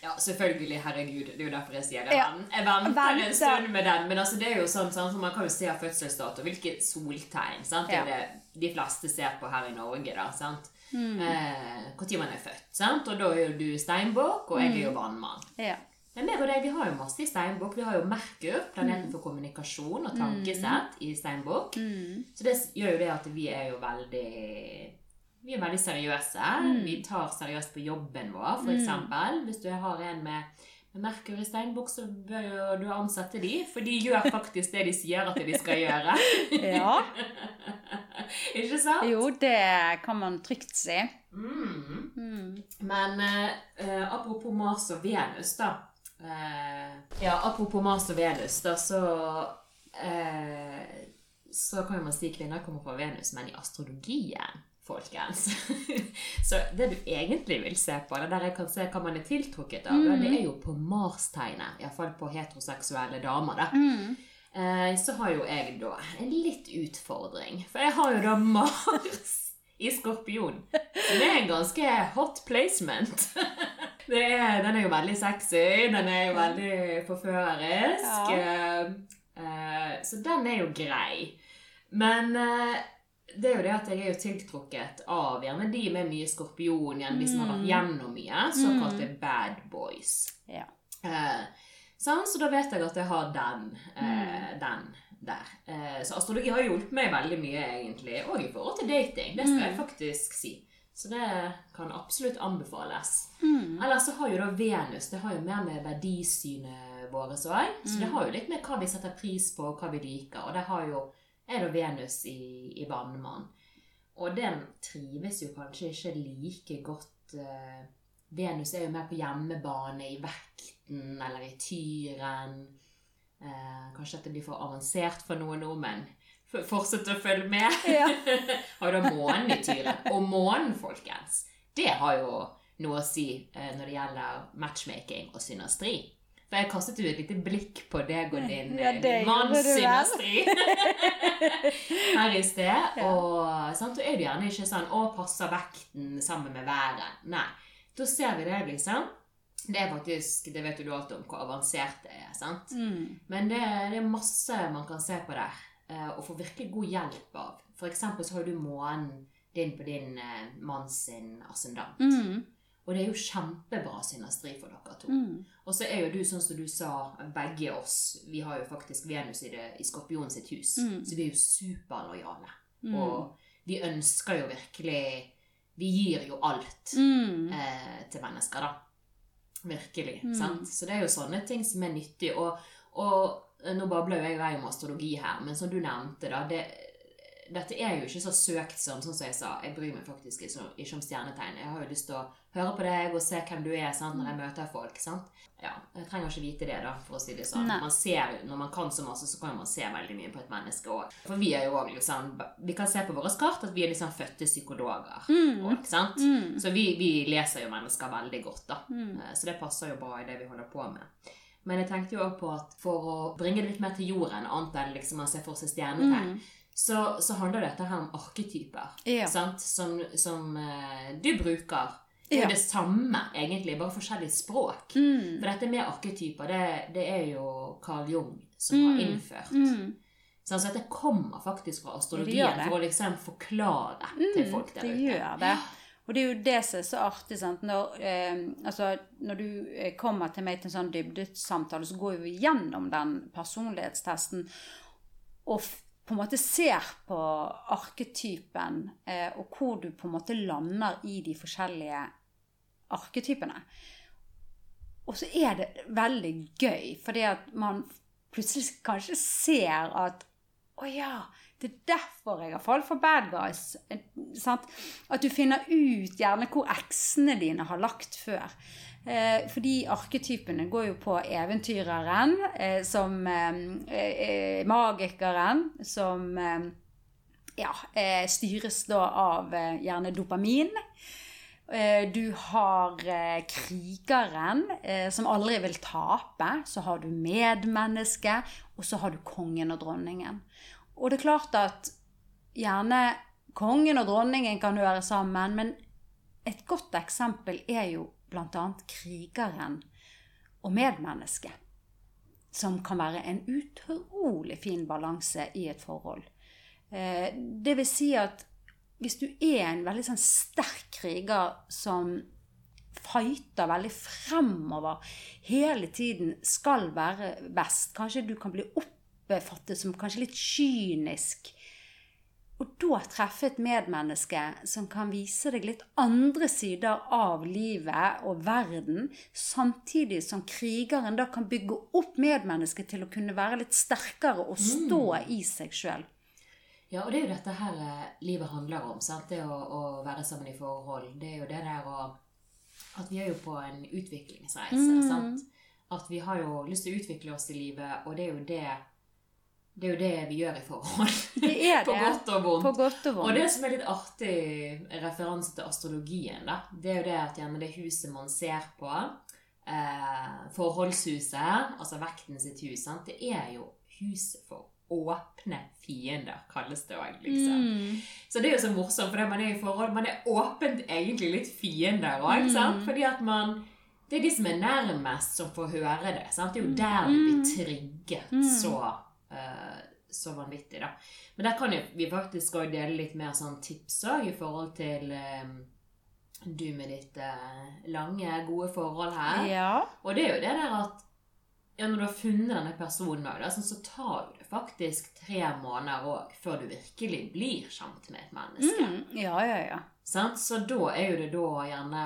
Ja, selvfølgelig. Herregud. Det er jo derfor jeg sier det. Ja. Jeg venter en stund med den. Men altså, det er jo sånn, sånn så man kan jo se fødselsdato hvilke soltegn sant? Det er Ja. det de fleste ser på her i Norge. da, sant? Mm. Eh, Når man er født. sant? Og da er jo du steinbukk, og jeg er jo Mm. vannmann. Ja. Men meg og deg, vi har jo masse i steinbukk. Vi har jo Merkur, Mm. planeten for kommunikasjon og tankesett, i steinbukk. Mm. Så det gjør jo det at vi er jo veldig Vi er veldig seriøse. Mm. Vi tar seriøst på jobben vår, for eksempel. Hvis du har en med, med Merkur i steinbukk, så bør jo du ansette de, for de gjør faktisk det de sier at de skal gjøre. ja. Ikke sant? Jo, det kan man trygt si. Mm. Mm. Men eh, eh, apropos Mars og Venus, da. Eh, ja, apropos Mars og Venus, da, så eh, Så kan jo man si kvinner kommer fra Venus, men i astrologien, folkens Så det du egentlig vil se på, det der jeg kan se hva man er tiltrukket av, mm. det er jo på Mars-tegnet. Iallfall på heteroseksuelle damer, da. Mm. Eh, så har jo jeg da en litt utfordring. For jeg har jo da Mars i Skorpion. Det er en ganske hot placement. Det er, den er jo veldig sexy. Den er jo veldig forførerisk. Eh, eh, så den er jo grei. Men eh, det er jo det at jeg er jo tiltrukket av gjerne de med mye skorpion, igjen, de som har vært gjennom mye, såkalte bad boys. Ja. Eh, sånn, så da vet jeg at jeg har den, eh, den der. Eh, så astrologi har hjulpet meg veldig mye, egentlig. Og i forhold til dating. Det skal jeg faktisk si. Så det kan absolutt anbefales. Mm. Ellers så har jo da Venus det har jo mer med verdisynet vårt òg. Så det har jo litt med hva vi setter pris på, og hva vi liker. Og det har jo er da Venus i, i vannmann. Og den trives jo kanskje ikke like godt uh, Venus er jo mer på hjemmebane, i vekten eller i tyren. Uh, kanskje at det blir for avansert for noen nordmenn. fortsett å følge med. Ja. har da månen i tyren. Og månen, folkens, det har jo noe å si uh, når det gjelder matchmaking og synastri. For jeg kastet jo et lite blikk på deg og din, Ja, eh, det din manns gjorde du vel. synastri her i sted. Og sant, er det gjerne ikke sånn 'Å, passer vekten sammen med været'. Nei. Da ser vi det, liksom. Det er faktisk, det vet jo du alt om, hvor avansert det er. sant? Mm. Men det, det er masse man kan se på der, eh, og få virkelig god hjelp av. For eksempel så har du månen din på din eh, manns sin ascendant. Mm. Og det er jo kjempebra synastri for dere to. Mm. Og så er jo du, sånn som du sa, begge oss, vi har jo faktisk Venus i, det, i Skorpion sitt hus, Mm. så vi er jo superlojale. Mm. Og vi ønsker jo virkelig Vi gir jo alt Mm. eh, til mennesker, da. Virkelig. Mm. Sant? Så det er jo sånne ting som er nyttig. Og, og nå babler jo jeg i vei om astrologi her, men som du nevnte, da det, Dette er jo ikke så søkt som sånn som jeg sa. Jeg bryr meg faktisk ikke, om stjernetegn. Jeg har jo lyst til å høre på deg og se hvem du er sant, når jeg møter folk. sant? Ja, Jeg trenger ikke vite det, da, for å si det sånn. Man ser, Når man kan så masse, så kan man se veldig mye på et menneske òg. For vi er jo også liksom Vi kan se på våre kart at vi er liksom fødte psykologer. Mm. også, sant? Mm. Så vi, vi leser jo mennesker veldig godt, da. Mm. Eh, Så det passer jo bra i det vi holder på med. Men jeg tenkte jo også på at for å bringe det litt mer til jorden, annet enn liksom man ser for seg stjernetegn, Mm. Så, så handler dette her om arketyper. Ja. Som, som uh, du bruker. Det er Ja. det samme, egentlig, bare forskjellig språk. Mm. For dette med arketyper, det, det er jo Carl Jung som Mm. har innført. Mm. Så så dette kommer faktisk fra astrologien for å liksom forklare til Mm, folk der det ute. gjør det. Og det er jo det som er så artig. Sant? Når, eh, altså, når du eh, kommer til meg til en sånn dybdesamtale, så går vi gjennom den personlighetstesten og på en måte ser på arketypen, eh, og hvor du på en måte lander i de forskjellige arketypene. Og så er det veldig gøy, fordi at man plutselig kanskje ser at å ja, det er derfor jeg har falt for bad guys. Eh, Sant? At du finner ut gjerne hvor eksene dine har lagt før. Eh, fordi arketypene går jo på eventyreren, eh, som eh, eh, magikeren, som eh, ja, eh, styres da av gjerne dopamin. Du har krigeren, som aldri vil tape. Så har du medmennesket, og så har du kongen og dronningen. Og det er klart at gjerne kongen og dronningen kan høre sammen, men et godt eksempel er jo bl.a. krigeren og medmennesket. Som kan være en utrolig fin balanse i et forhold. Eh, Det vil si at hvis du er en veldig sånn sterk kriger som fighter veldig fremover, hele tiden skal være best, kanskje du kan bli oppfattet som kanskje litt kynisk, og da treffe et medmenneske som kan vise deg litt andre sider av livet og verden, samtidig som krigeren da kan bygge opp medmennesket til å kunne være litt sterkere og stå i seg sjøl. Ja, og det er jo dette her eh, livet handler om. sant? Det å, å være sammen i forhold. Det er jo det der å At vi er jo på en utviklingsreise. Mm. sant? At vi har jo lyst til å utvikle oss i livet, og det er jo det det er jo det vi gjør i forhold. Det er det. På godt og vondt. På godt og Og det som er litt artig referanse til astrologien, da, det er jo det at gjerne det huset man ser på, eh, forholdshuset, altså vekten sitt hus, sant? det er jo huset for åpne fiender, kalles det òg, liksom. Mm. Så det er jo så morsomt, for man er i forhold, man er åpent egentlig litt fiender òg, Mm. Fordi at man Det er de som er nærmest, som får høre det. sant? Det er jo der vi blir trigget Mm. så, så vanvittig, da. Men der kan jo vi faktisk òg dele litt mer sånn tips òg i forhold til eh, du med ditt eh, lange, gode forhold her. Ja. Og det er jo det der at ja, når du har funnet denne personen, sånn, så tar det faktisk tre måneder òg før du virkelig blir kjent med et menneske. Mm. Ja, ja, ja. Sant? Så da er jo det da gjerne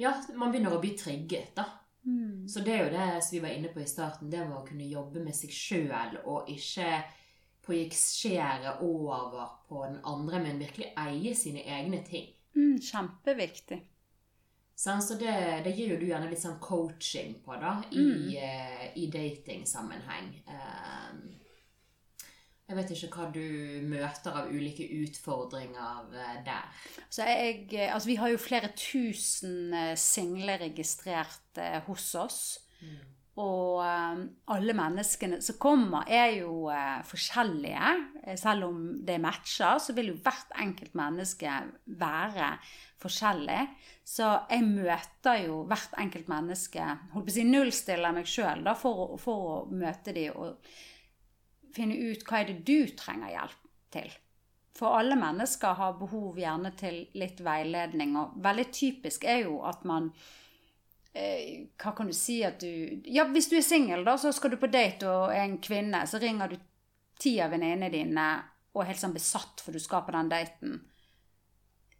Ja, man begynner å bli trigget, da. Mm. Så det er jo det som vi var inne på i starten, det med å kunne jobbe med seg sjøl og ikke projisere over på den andre, men virkelig eie sine egne ting. Mm. Kjempeviktig. Sant? Så det, det gir jo du gjerne litt sånn coaching på, da, i, Mm. uh, i datingsammenheng. Eh, jeg vet ikke hva du møter av ulike utfordringer eh, der. Så jeg, eh, altså vi har jo flere tusen eh, single registrert hos oss. Og eh, alle menneskene som kommer, er jo forskjellige. Selv om det matcher, så vil jo hvert enkelt menneske være forskjellig. Så jeg møter jo hvert enkelt menneske holdt på å si Nullstiller meg sjøl for, for å møte dem og finne ut hva er det du trenger hjelp til. For alle mennesker har behov gjerne til litt veiledning, og veldig typisk er jo at man eh, Hva kan du si at du Ja, hvis du er singel, da, så skal du på date og er en kvinne, så ringer du ti av venninnene dine og er helt sånn besatt for du skal på den daten.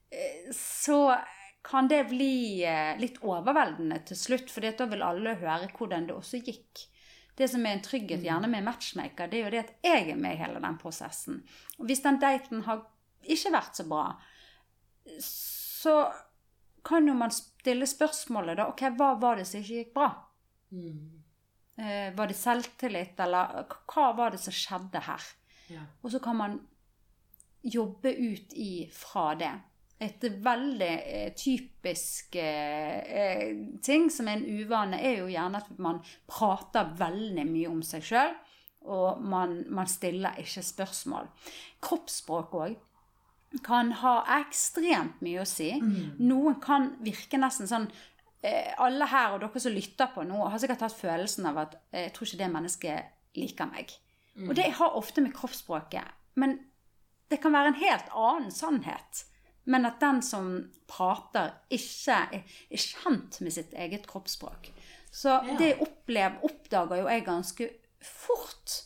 Eh, Så kan det bli eh, litt overveldende til slutt, for da vil alle høre hvordan det også gikk. Det som er en trygghet gjerne med matchmaker, det er jo det at jeg er med i hele den prosessen. Og hvis den daten har ikke vært så bra, så kan jo man stille spørsmålet da, ok, hva var det som ikke gikk bra? Mm. var det selvtillit, eller hva var det som skjedde her? Ja. Og så kan man jobbe ut ifra det. Et veldig eh, typisk eh, eh, ting som er en uvane, er jo gjerne at man prater veldig mye om seg sjøl, og man, man stiller ikke spørsmål. Kroppsspråk òg kan ha ekstremt mye å si. Noen kan virke nesten sånn Alle her og dere som lytter på nå, har sikkert hatt følelsen av at jeg tror ikke det mennesket liker meg. Og det har ofte med kroppsspråket. Men det kan være en helt annen sannhet. Men at den som prater, ikke er, er kjent med sitt eget kroppsspråk. Så Ja. det opplev, oppdager jo jeg ganske fort.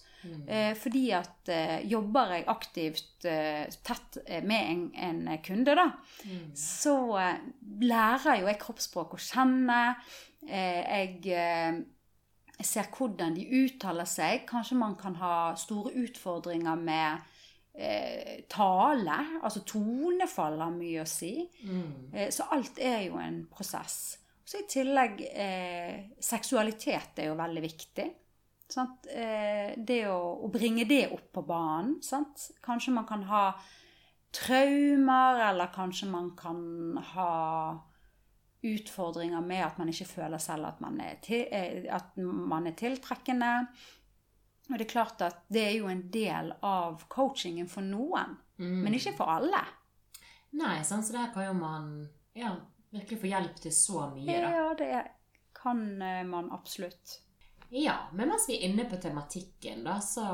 Eh, fordi at eh, jobber jeg aktivt eh, tett eh, med en, en kunde, da, så eh, lærer jo jeg kroppsspråk å kjenne. Eh, jeg eh, jeg ser hvordan de uttaler seg. Kanskje man kan ha store utfordringer med eh, tale. Altså tonefall har mye å si. Eh, så alt er jo en prosess. Så i tillegg eh, seksualitet er jo veldig viktig. Sant? Eh, det å, å bringe det opp på banen. Sant? Kanskje man kan ha traumer, eller kanskje man kan ha utfordringer med at man ikke føler selv at man er, til, eh, at man er tiltrekkende. Og det er klart at det er jo en del av coachingen for noen, men ikke for alle. Nei, sånn, så der kan jo man ja, virkelig få hjelp til så mye, da. Ja, det kan eh, man absolutt. Ja, men mens vi er inne på tematikken, da, så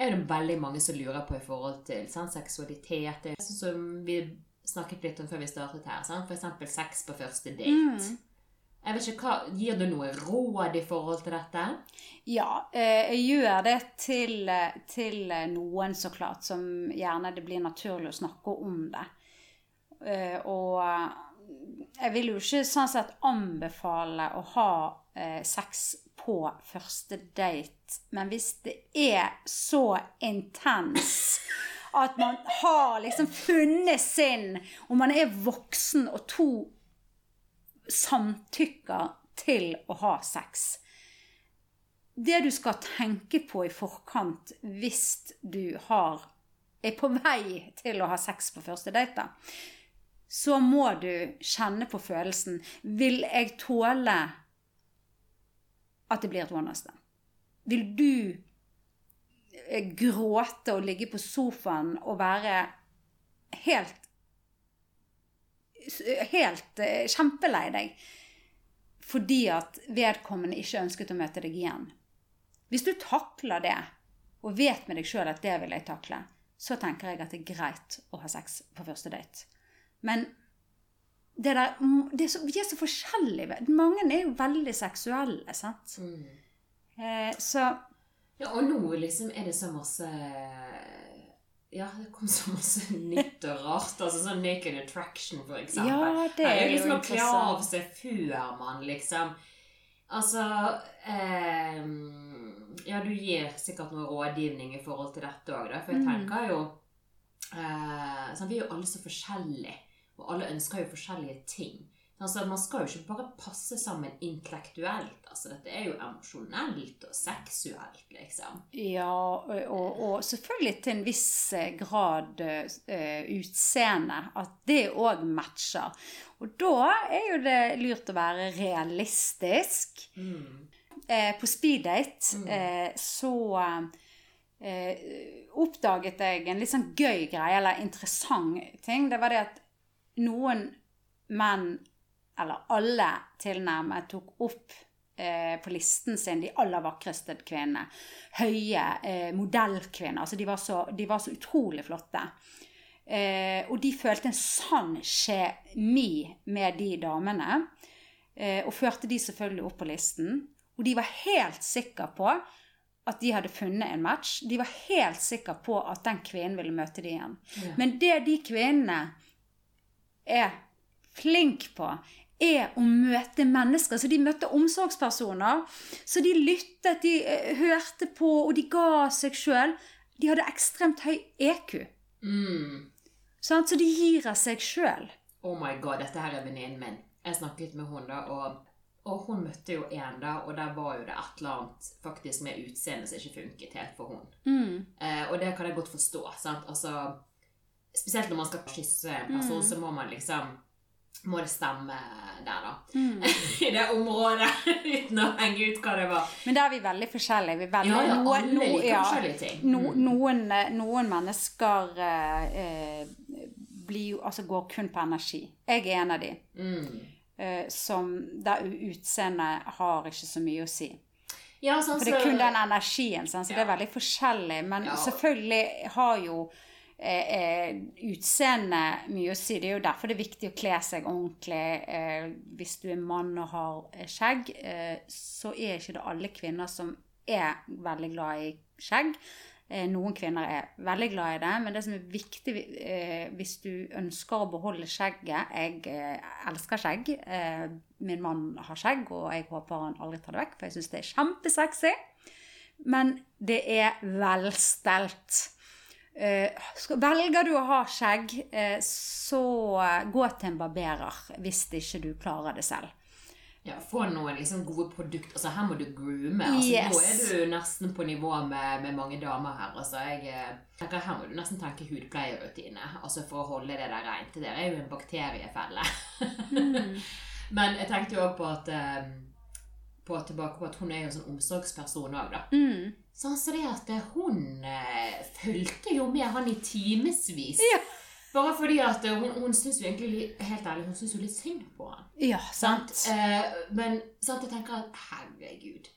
er det veldig mange som lurer på i forhold til sånn, seksualitet. Sånn som vi snakket litt om før vi startet her. Sant? For eksempel sex på første date. Jeg vet ikke, hva, Gir du noe råd i forhold til dette? Ja, eh, jeg gjør det til, eh, til eh, noen så klart, som gjerne det blir naturlig å snakke om det. Og jeg vil jo ikke sånn sett anbefale å ha sex på første date, men hvis det er så intens at man har liksom funnet sin, og man er voksen, og to samtykker til å ha sex Det du skal tenke på i forkant hvis du har, er på vei til å ha sex på første date, så må du kjenne på følelsen Vil jeg tåle at det blir et one night stand? Vil du eh, gråte og ligge på sofaen og være helt Helt eh, kjempelei deg fordi at vedkommende ikke ønsket å møte deg igjen. Hvis du takler det, og vet med deg sjøl at det vil jeg takle, så tenker jeg at det er greit å ha sex på første date. Men det der, det er så, vi er så forskjellige. Mange er jo veldig seksuelle, sant. Eh, så Ja, og nå liksom er det så masse Ja, det kom så masse nytt og rart. Altså sånn Naked Attraction, for eksempel. Ja, det er jo liksom jo å kle av seg før man liksom Altså eh, Ja, du gir sikkert noe rådgivning i forhold til dette òg. For jeg Mm. tenker jo eh, sånn, Vi er jo alle så forskjellige, og alle ønsker jo forskjellige ting. Altså, Man skal jo ikke bare passe sammen intellektuelt. altså Dette er jo emosjonelt og seksuelt, liksom. Ja, og, og, og selvfølgelig til en viss eh, grad uh, utseende. At det òg matcher. Og da er jo det lurt å være realistisk. Eh, på speeddate eh, så eh, oppdaget jeg en litt sånn gøy greie, eller interessant ting. Det var det at noen menn, eller alle tilnærmet, tok opp eh, på listen sin de aller vakreste kvinnene. Høye eh, modellkvinner. Altså de var, så, de var så utrolig flotte. Eh, og de følte en sann kjemi med de damene. Eh, og førte de selvfølgelig opp på listen. Og de var helt sikre på at de hadde funnet en match. De var helt sikre på at den kvinnen ville møte dem igjen. Ja. Men det de kvinnene er flink på, er å møte mennesker. Så de møtte omsorgspersoner. Så de lyttet, de eh, hørte på, og de ga seg sjøl. De hadde ekstremt høy EQ. Mm. Så de gir av seg sjøl. Oh my god, dette her er venninnen min. Jeg snakket med hun da, og, og hun møtte jo en da, og der var jo det et eller annet faktisk med utseendet som ikke funket helt for hun. Mm. Eh, og det kan jeg godt forstå. sant? Altså, spesielt når man skal kysse en person, så må man liksom må det stemme der, da. Mm. I det området, uten å henge ut hva det var. Men da er vi veldig forskjellige. Vi veldig, Ja, ja, noen- alle no- liker ja, forskjellige ting. no, Mm. noen, eh, noen mennesker eh, eh, blir altså går kun på energi. Jeg er en av de. Mm. eh, som der utseendet har ikke så mye å si. Ja, sånn For det er kun den energien, sånn, så det er veldig forskjellig. Men selvfølgelig har jo eh, utseende mye å si. Det er jo derfor det er viktig å kle seg ordentlig. Eh, hvis du er mann og har eh, skjegg, eh, så er ikke det alle kvinner som er veldig glad i skjegg. Eh, noen kvinner er veldig glad i det, men det som er viktig eh, hvis du ønsker å beholde skjegget Jeg eh, elsker skjegg. Eh, min mann har skjegg, og jeg håper han aldri tar det vekk, for jeg syns det er kjempesexy. Men det er velstelt. Eh, velger du å ha skjegg, eh, så gå til en barberer hvis ikke du klarer det selv. Ja, Få noen liksom gode produkter. Altså, her må du groome. Altså, Yes. Nå er du nesten på nivå med, med mange damer her. Altså, jeg eh, Her må du nesten tenke hudpleierrutine altså for å holde det der rent. Det er jo en bakteriefelle. Men jeg tenkte jo òg på at eh, på tilbake på at hun er jo en sånn omsorgsperson òg, da. Mm. Så han sa det at eh, hun eh, fulgte jo med han i timevis. Ja. Bare fordi at eh, hun, hun syns jo egentlig Helt ærlig, hun syns jo litt synd på han. Ja, Sant? sant. Eh, men sant, jeg tenker at herregud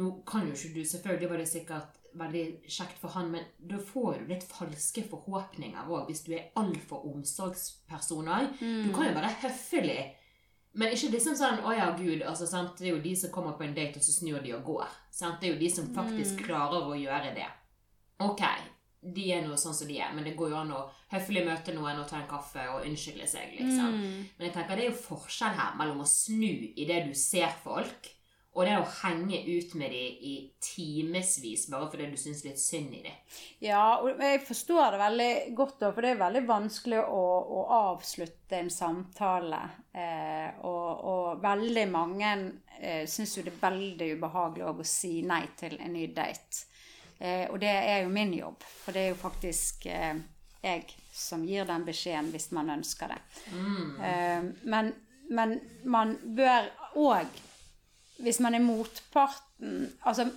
Nå kan jo ikke du Selvfølgelig var det sikkert veldig kjekt for han, men da får du litt falske forhåpninger òg, hvis du er altfor omsorgsperson òg. Du kan jo være høflig, men ikke liksom sånn 'Å ja, Gud'. Altså, sant? Det er jo de som kommer på en date, og så snur de og går. Sant? Det er jo de som faktisk klarer å gjøre det. Ok, de er nå sånn som de er, men det går jo an å høflig møte noen og ta en kaffe og unnskylde seg, liksom. Mm. Men jeg tenker det er jo forskjell her mellom å snu i det du ser folk, Og det å henge ut med dem i timevis bare fordi du syns litt synd i dem. Ja, og jeg forstår det veldig godt, da, for det er veldig vanskelig å, å avslutte en samtale. Eh, og, og veldig mange eh, syns jo det er veldig ubehagelig å si nei til en ny date. Eh, og det er jo min jobb, for det er jo faktisk eh, jeg som gir den beskjeden hvis man ønsker det. Eh, men, men man bør òg hvis man er motparten altså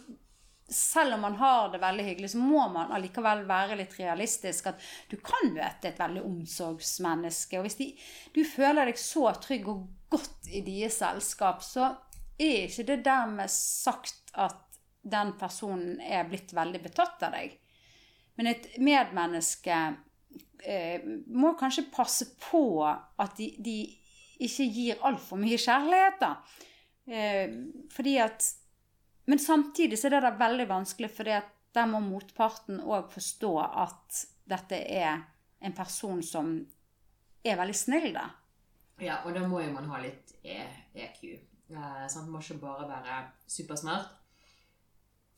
selv om man har det veldig hyggelig, så må man allikevel være litt realistisk. At du kan møte et veldig omsorgsmenneske. Og hvis de, du føler deg så trygg og godt i deres selskap, så er ikke det dermed sagt at den personen er blitt veldig betatt av deg. Men et medmenneske eh, må kanskje passe på at de, de ikke gir altfor mye kjærlighet, da. Eh, fordi at Men samtidig så er det da veldig vanskelig, fordi at der må motparten òg forstå at dette er en person som er veldig snill, da. Ja, og da må jo man ha litt e EQ. Eh, sant? Man må ikke bare være supersmart.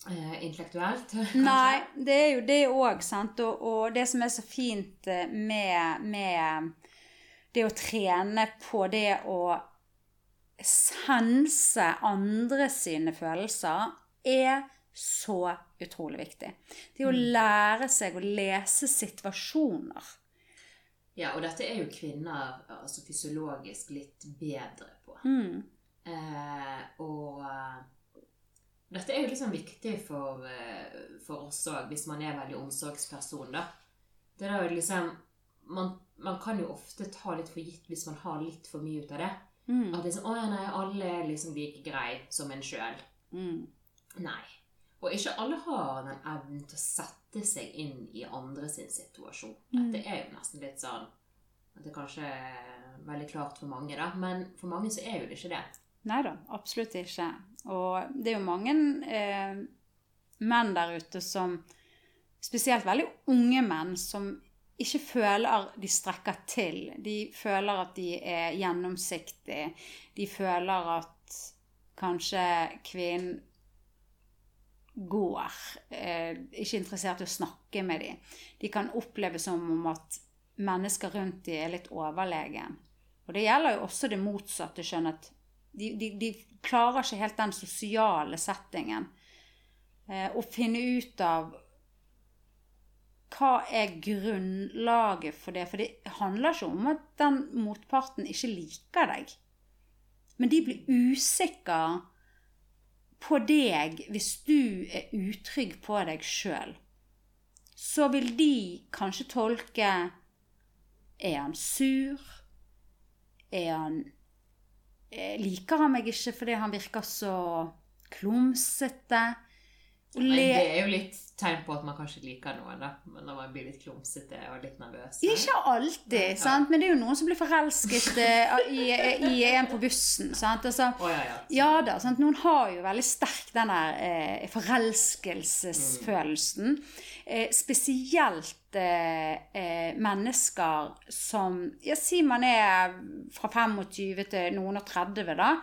Eh, intellektuelt. kanskje. Nei, det er jo det òg, sant. Og, og det som er så fint eh, med, med det å trene på det å sense andre sine følelser, er så utrolig viktig. Det å lære seg å lese situasjoner. Ja, og dette er jo kvinner altså fysiologisk litt bedre på. Mm. Eh, og dette er jo liksom viktig for, eh, for oss òg, hvis man er veldig omsorgsperson, da. Det er jo liksom man, man kan jo ofte ta litt for gitt hvis man har litt for mye ut av det. Mm. At liksom, å ja, nei, alle er liksom like grei som en sjøl. Mm. Nei. Og ikke alle har den evnen til å sette seg inn i andre sin situasjon. Mm. Dette er jo nesten litt sånn at det er kanskje veldig klart for mange, da. Men for mange så er jo det ikke det. Nei da, absolutt ikke. Og det er jo mange eh, menn der ute som Spesielt veldig unge menn som ikke føler de strekker til. De føler at de er gjennomsiktige. De føler at kanskje kvinnen går. Eh, ikke interessert i å snakke med dem. De kan oppleve som om at mennesker rundt dem er litt overlegen. Og det gjelder jo også det motsatte kjønn. at de, de, de klarer ikke helt den sosiale settingen. Eh, å finne ut av hva er grunnlaget for det. For det handler ikke om at den motparten ikke liker deg. Men de blir usikre på deg hvis du er utrygg på deg sjøl. Så vil de kanskje tolke Er han sur? Er han eh, Liker han meg ikke fordi han virker så klumsete? Men det er jo litt tegn på at man kanskje liker noen, da. Når man blir litt klumsete og litt nervøs. Ikke alltid, Ja. sant? men det er jo noen som blir forelsket eh, i, i en på bussen. Sant? Altså, oh, ja, ja. ja da, sant? Noen har jo veldig sterk den der eh, forelskelsesfølelsen. Eh, spesielt eh, eh, mennesker som Ja, si man er fra 25 til noen og 30, da.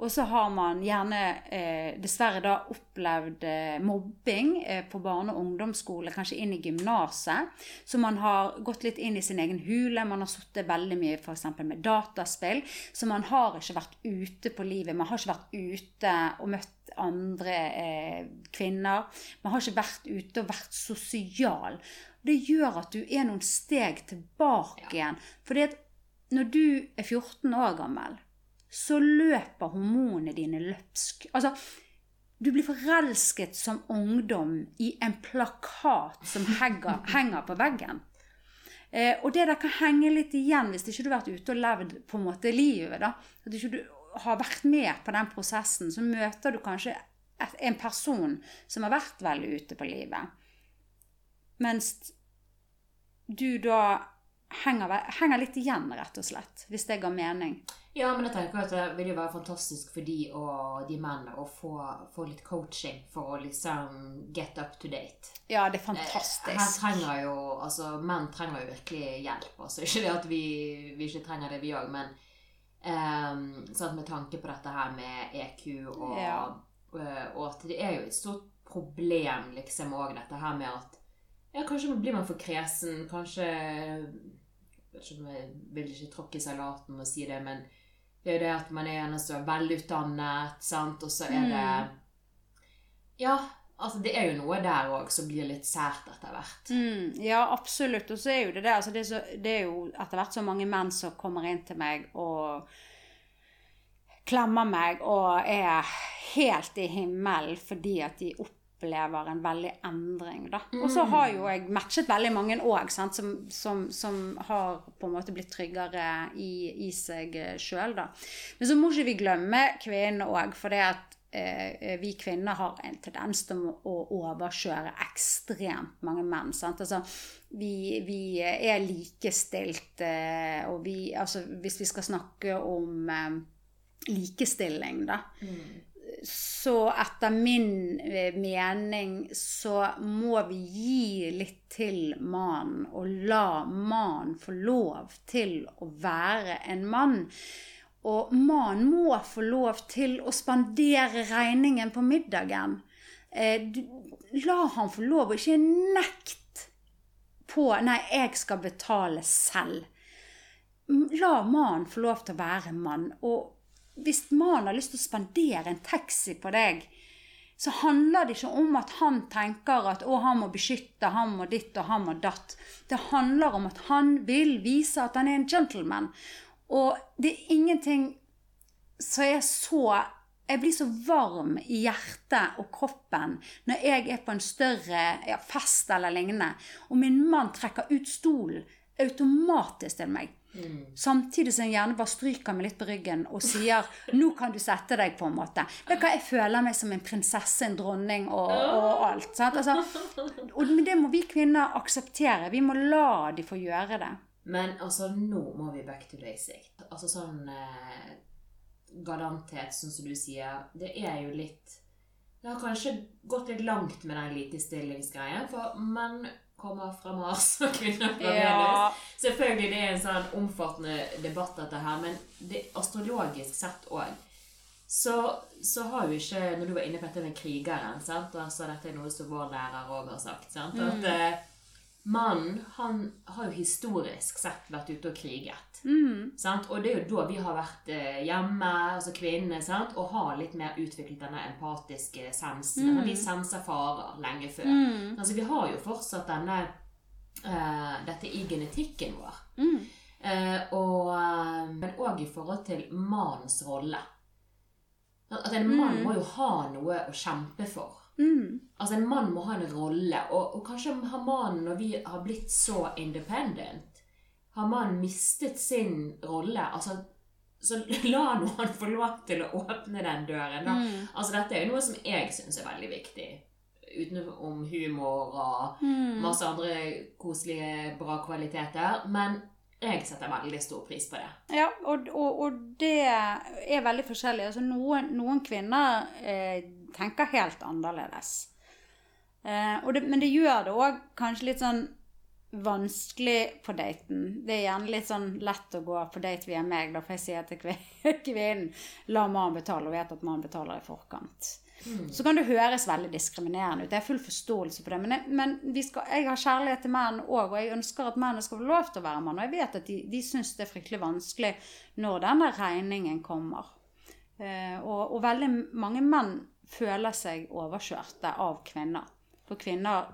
Og så har man gjerne eh, dessverre da opplevd eh, mobbing eh, på barne- og ungdomsskole, kanskje inn i gymnaset. Så man har gått litt inn i sin egen hule. Man har sittet veldig mye f.eks. med dataspill. Så man har ikke vært ute på livet. Man har ikke vært ute og møtt andre eh, kvinner. Man har ikke vært ute og vært sosial. Det gjør at du er noen steg tilbake igjen. Fordi at når du er 14 år gammel, så løper hormonene dine løpsk. Altså, du blir forelsket som ungdom i en plakat som henger, henger på veggen. Eh, og det der kan henge litt igjen hvis ikke du har vært ute og levd på en måte livet. da. At ikke du har vært med på den prosessen, så møter du kanskje et, en person som har vært veldig ute på livet. Mens du da henger, henger litt igjen, rett og slett. Hvis det ga mening. Ja, men jeg tenker at det vil jo være fantastisk for de og de mennene å få, få litt coaching for å liksom get up to date. Ja, det er fantastisk. Her trenger jo, altså Menn trenger jo virkelig hjelp. altså Ikke det at vi, vi ikke trenger det, vi òg, men Um, sant, med tanke på dette her med EQ og, Ja. og, og at det er jo et stort problem liksom òg dette her med at ja, kanskje blir man for kresen, kanskje Jeg vil ikke tråkke i salaten og si det, men det er jo det at man er gjerne så velutdannet, sant, og så er det Ja, altså det er jo noe der òg som blir litt sært etter hvert. Mm, ja, absolutt. Og så er jo det det. Altså det, er så, det er jo etter hvert så mange menn som kommer inn til meg og klemmer meg og er helt i himmelen fordi at de opplever en veldig endring, da. Og så har jo jeg matchet veldig mange òg, som, som, som har på en måte blitt tryggere i, i seg sjøl, da. Men så må ikke vi glemme kvinnene òg, for det at eh, vi kvinner har en tendens til å overkjøre ekstremt mange menn. Sant? Altså, vi, vi er likestilt, eh, og vi Altså, hvis vi skal snakke om eh, likestilling, da. Så etter min eh, mening så må vi gi litt til mannen, og la mannen få lov til å være en mann. Og mannen må få lov til å spandere regningen på middagen. Eh, la han få lov, og ikke nekt på Nei, jeg skal betale selv. La mannen få lov til å være mann. Og hvis mannen har lyst til å spandere en taxi på deg, så handler det ikke om at han tenker at å, han må beskytte, han må ditt og han må datt. Det handler om at han vil vise at han er en gentleman. Og det er ingenting som er så Jeg blir så varm i hjertet og kroppen når jeg er på en større ja, fest eller lignende, og min mann trekker ut stolen automatisk til meg. Samtidig som jeg gjerne bare stryker meg litt på ryggen og sier 'Nå kan du sette deg', på en måte. Vet du hva, Jeg føler meg som en prinsesse, en dronning og, og alt. Altså, og, det må vi kvinner akseptere. Vi må la de få gjøre det. Men altså, nå må vi back to basic. Altså sånn eh, galanthet, sånn som du sier, det er jo litt Det har kanskje gått litt langt med den likestillingsgreien, for menn kommer fra Mars og kvinner fra Venus. Selvfølgelig det er en sånn omfattende debatt, dette her, men det, astrologisk sett òg så, så har jo ikke Når du var inne på dette med krigeren, sant? og altså, dette er noe som vår lærer òg har sagt, sant? at uh, mannen han har jo historisk sett vært ute og kriget. Mm. Og det er jo da vi har vært eh, hjemme, altså kvinnene, sant? og har litt mer utviklet denne empatiske sensen. Vi senser farer lenge før. Mm. Altså, vi har jo fortsatt denne, uh, dette i genetikken vår. Mm. Eh, og, men òg i forhold til mannens rolle. At en mann må jo ha noe å kjempe for. Mm. Altså En mann må ha en rolle, og, og kanskje har mannen, når vi har blitt så independent, har mannen mistet sin rolle. Altså, så la nå han få lov til å åpne den døren. Mm. Altså Dette er jo noe som jeg syns er veldig viktig. Utenom humor og Mm. masse andre koselige, bra kvaliteter. Men jeg setter veldig stor pris på det. Ja, og, og, og det er veldig forskjellig. Altså, noen, noen kvinner eh, tenker helt annerledes. Eh, det, men det gjør det òg kanskje litt sånn vanskelig på daten. Det er gjerne litt sånn lett å gå på date via meg, da, for jeg sier til kvinnen la mannen betale, og vet at mannen betaler i forkant. Så kan det høres veldig diskriminerende ut. Jeg har full forståelse på det. Men, jeg, men vi skal, jeg har kjærlighet til menn òg, og jeg ønsker at mennene skal få lov til å være mann. Og jeg vet at de, de syns det er fryktelig vanskelig når denne regningen kommer. Eh, og, og veldig mange menn føler seg overkjørte av kvinner. For kvinner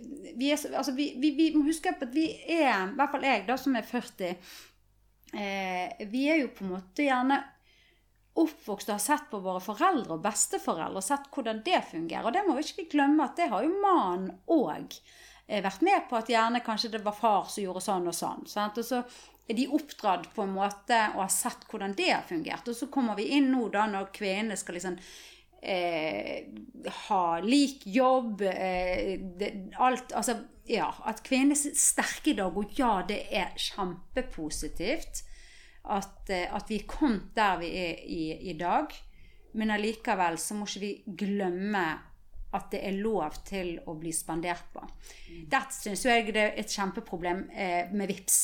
vi, er, altså vi, vi, vi må huske på at vi er, i hvert fall jeg da som er 40, eh, vi er jo på en måte gjerne oppvokst og har sett på våre foreldre og besteforeldre og sett hvordan det fungerer. Og det må vi ikke glemme at det har jo mannen òg vært med på. At gjerne kanskje det var far som gjorde sånn og sånn. Sant? Og så er de oppdratt på en måte og har sett hvordan det har fungert. Og så kommer vi inn nå da når kvinnene skal liksom eh, ha lik jobb eh, det, Alt Altså, ja. At kvinner er sterke i dag, og ja, det er kjempepositivt at, eh, at vi er kommet der vi er i, i dag. Men allikevel så må ikke vi glemme at det er lov til å bli spandert på. Dette syns jeg det er et kjempeproblem eh, med VIPS.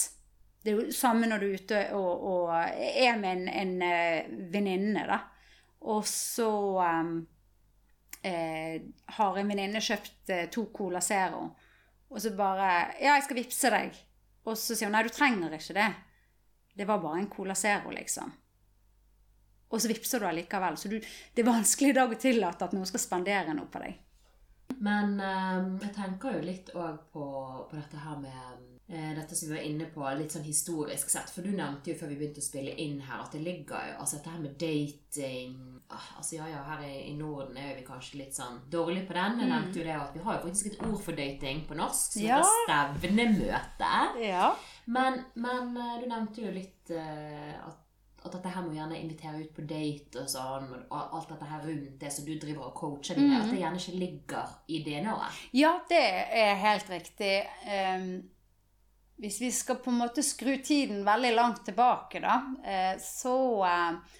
Det er jo samme når du er ute og, og er med en, en eh, venninne, da. Og så um, eh, har en venninne kjøpt eh, to Cola Zero, og så bare 'Ja, jeg skal vippse deg.' Og så sier hun 'Nei, du trenger ikke det'. Det var bare en Cola Zero, liksom. Og så vippser du allikevel. Så du, det er vanskelig i dag å tillate at noen skal spandere noe på deg. Men um, jeg tenker jo litt òg på, på dette her med dette som vi var inne på, litt sånn historisk sett. For du nevnte jo før vi begynte å spille inn her, at det ligger jo Altså dette her med dating ah, Altså ja ja, her i, Norden er vi kanskje litt sånn dårlige på den. Jeg nevnte jo det at vi har jo faktisk et ord for dating på norsk, som Ja. heter stevnemøte. Ja. Men, men eh, du nevnte jo litt eh, at, at dette her må gjerne invitere ut på date og sånn, og alt dette her rundt det som du driver og coacher dem med, at det gjerne ikke ligger i DNA-et. Ja, det er helt riktig. Ehm, hvis vi skal på en måte skru tiden veldig langt tilbake, da, eh, så eh,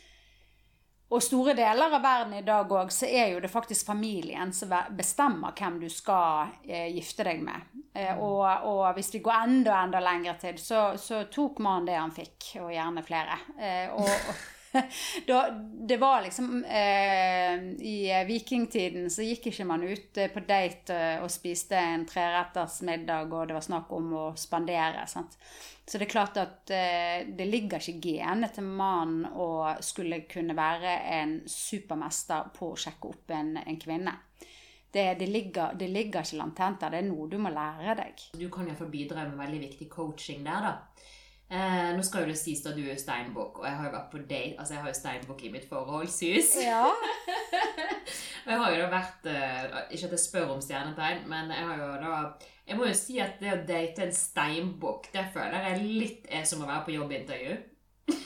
Og store deler av verden i dag òg, så er jo det faktisk familien som bestemmer hvem du skal eh, gifte deg med. Eh, og, og hvis vi går enda, enda lenger til, så, så tok mannen det han fikk, og gjerne flere. Og, og da, det var liksom eh, I vikingtiden så gikk ikke man ut eh, på date eh, og spiste en treretters middag, og det var snakk om å spandere. Sant? Så det er klart at eh, det ligger ikke genet til mannen å skulle kunne være en supermester på å sjekke opp en, en kvinne. Det, det, ligger, det ligger ikke lantent der. Det er noe du må lære deg. Du kan iallfall bidra med veldig viktig coaching der, da. Eh, nå skal jo det sies at du er steinbukk, og jeg har jo vært på date Altså, jeg har jo steinbukk i mitt forholdshus. Ja. Og jeg har jo da vært eh, Ikke at jeg spør om stjernetegn, men jeg har jo da Jeg må jo si at det å date en steinbukk, det føler jeg litt er som å være på jobbintervju.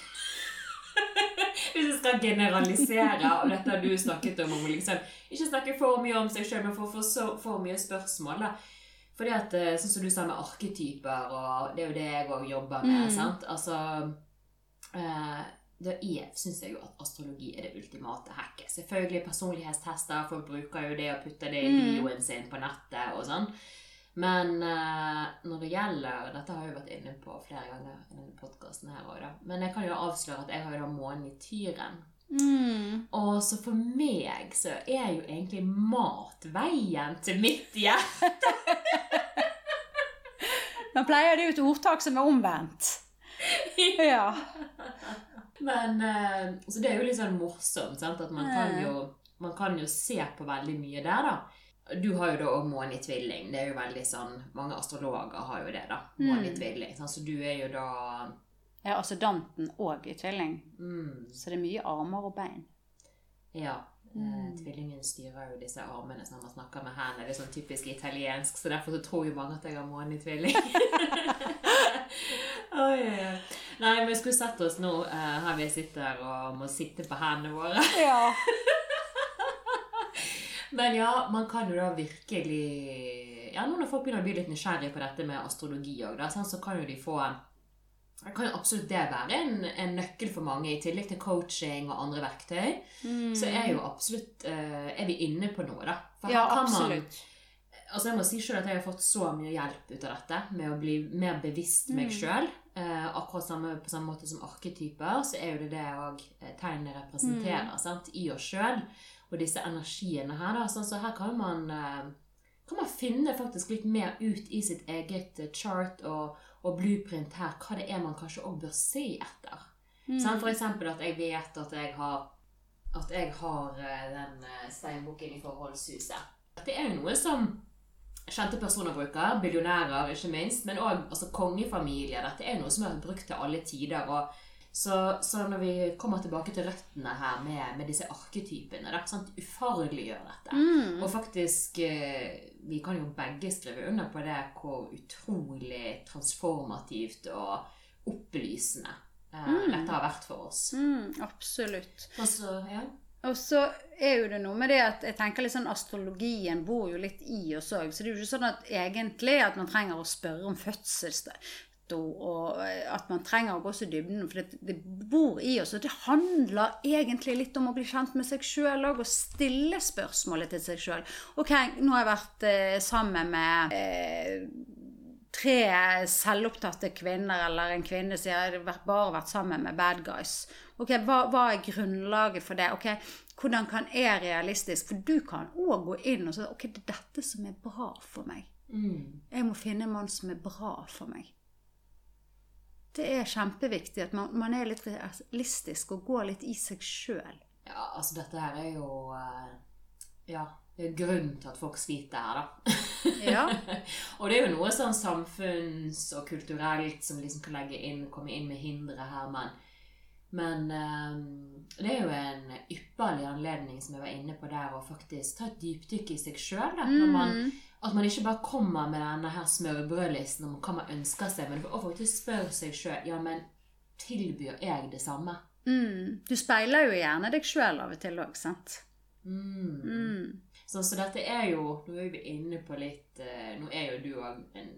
Hvis jeg skal generalisere, og dette har du snakket om, om liksom, ikke snakke for mye om seg sjøl, men få for, så- for mye spørsmål. da. Fordi at, eh, Sånn som du sa med arketyper, og det er jo det jeg òg jobber med. Mm. sant? Altså, eh, det er, syns jeg jo at astrologi er det ultimate hacket. Selvfølgelig personlighetstester, folk bruker jo det og putter det i Mm. sin på nettet og sånn. Men eh, når det gjelder Dette har jeg jo vært inne på flere ganger i denne podkasten her òg, da. Men jeg kan jo avsløre at jeg har jo da månen i tyren. Mm. Og så for meg så er jo egentlig mat veien til mitt hjerte. Nå pleier det jo et ordtak som er omvendt. Ja. Men eh, Så det er jo litt sånn morsomt, sant? At man kan jo, man kan jo se på veldig mye der, da. Du har jo da òg tvilling. Det er jo veldig sånn Mange astrologer har jo det, da. Måne i Mm. Så du er jo da Ja, altså danten òg i tvilling. mm, Så det er mye armer og bein. Ja. Eh, Mm. tvillingen styrer jo disse armene når man snakker med hendene. Det er sånn typisk italiensk, så derfor så tror jo mange at jeg har måne i tvilling. Oi, oi, oi. Nei, men vi skulle sett oss nå eh, her vi sitter og må sitte på hendene våre. Ja. Men ja, man kan jo da virkelig Ja, nå når folk begynner å bli litt nysgjerrige på dette med astrologi òg, sånn, så kan jo de få det kan jo absolutt det være en, en nøkkel for mange, i tillegg til coaching og andre verktøy. Mm. Så er jo absolutt eh, Er vi inne på noe, da? For Ja, kan man- absolutt. Altså Jeg må si selv at jeg har fått så mye hjelp ut av dette med å bli mer bevisst meg Mm. sjøl. Eh, akkurat samme, på samme måte som arketyper, så er jo det det òg tegnene representerer Mm. sant? i oss sjøl. Og disse energiene her. da, sånn Så her kan man, eh, kan man finne faktisk litt mer ut i sitt eget eh, chart og, og blueprint her, hva det er man kanskje òg bør se etter. Mm. Sånn, For eksempel at jeg vet at jeg har at jeg har eh, den steinboken steinbukken i forholdshuset. Det er jo noe som kjente personer bruker, billionærer ikke minst, men òg altså, kongefamilier. Dette er noe som er brukt til alle tider. og så, så når vi kommer tilbake til røttene her med, med disse arketypene, da, sant? ufarliggjør dette. Mm. Og faktisk, eh, vi kan jo begge skrive under på det hvor utrolig transformativt og opplysende eh, Mm. dette har vært for oss. Mm, absolutt. Også, ja. Og så er jo det noe med det at jeg tenker litt sånn astrologien bor jo litt i oss òg. Så det er jo ikke sånn at egentlig at man trenger å spørre om fødselsdato, og eh, at man trenger å gå så dybden, for det, det bor i oss. Og det handler egentlig litt om å bli kjent med seg sjøl òg, og stille spørsmålet til seg sjøl. Ok, nå har jeg vært eh, sammen med eh, tre selvopptatte kvinner eller en kvinne som har bare vært sammen med bad guys. Ok, hva, hva er grunnlaget for det? Ok, Hvordan kan jeg realistisk For du kan òg gå inn og si ok, det er dette som er bra for meg. Mm. Jeg må finne en mann som er bra for meg. Det er kjempeviktig at man, man er litt realistisk og går litt i seg sjøl. Ja, altså dette her er jo eh, Ja, det er grunnen til at folk sliter her, da. Ja. og det er jo noe sånn samfunns- og kulturelt som liksom kan legge inn, komme inn med hindre her, men men eh, det er jo en ypperlig anledning, som jeg var inne på der, å faktisk ta et dypdykk i seg sjøl. Mm. At man ikke bare kommer med denne her smørbrødlisten om hva man ønsker seg, men å faktisk spørre seg sjøl ja, men tilbyr jeg det samme. Mm. Du speiler jo gjerne deg sjøl av og til òg, sant? Mm. Mm. Så, så dette er jo Nå er vi inne på litt eh, Nå er jo du òg en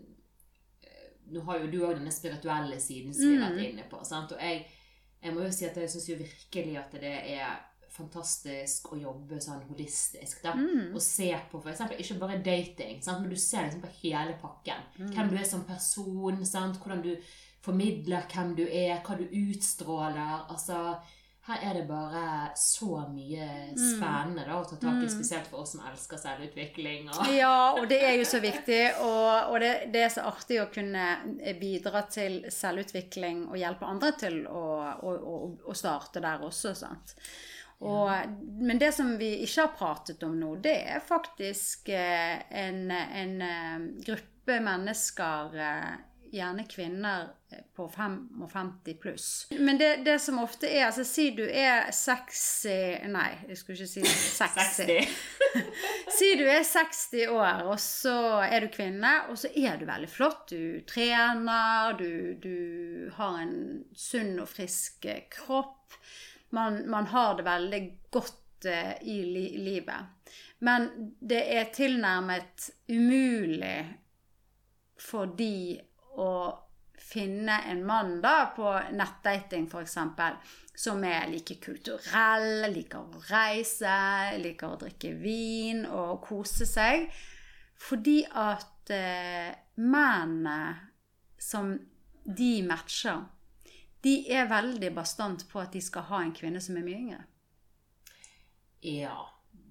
eh, Nå har jo du òg denne spirituelle siden som vi har Mm. vært inne på. Sant? Og jeg, jeg må jo si at jeg syns jo virkelig at det er fantastisk å jobbe sånn holistisk. da. Mm. Og se på eksempel, ikke bare dating, sant? men du ser liksom på hele pakken. Mm. Hvem du er som person, sant? hvordan du formidler hvem du er, hva du utstråler. Altså, her er det bare så mye spennende da, å ta tak i, Mm. spesielt for oss som elsker selvutvikling. Og... Ja, og det er jo så viktig. Og, og det, det er så artig å kunne bidra til selvutvikling og hjelpe andre til å, å, å, å starte der også. sant? Og, Men det som vi ikke har pratet om nå, det er faktisk eh, en, en eh, gruppe mennesker, eh, gjerne kvinner eh, på 55 pluss. Men det, det som ofte er altså Si du er sexy Nei, jeg skulle ikke si sexy. 60. Si du er 60 år, og så er du kvinne, og så er du veldig flott. Du trener, du, du har en sunn og frisk eh, kropp. Man, man har det veldig godt eh, i li livet. Men det er tilnærmet umulig for de å finne en mann da på nettdating f.eks. som er like kulturell, liker å reise, liker å drikke vin og kose seg. Fordi at eh, mennene som de matcher, de er veldig bastant på at de skal ha en kvinne som er mye yngre. Ja.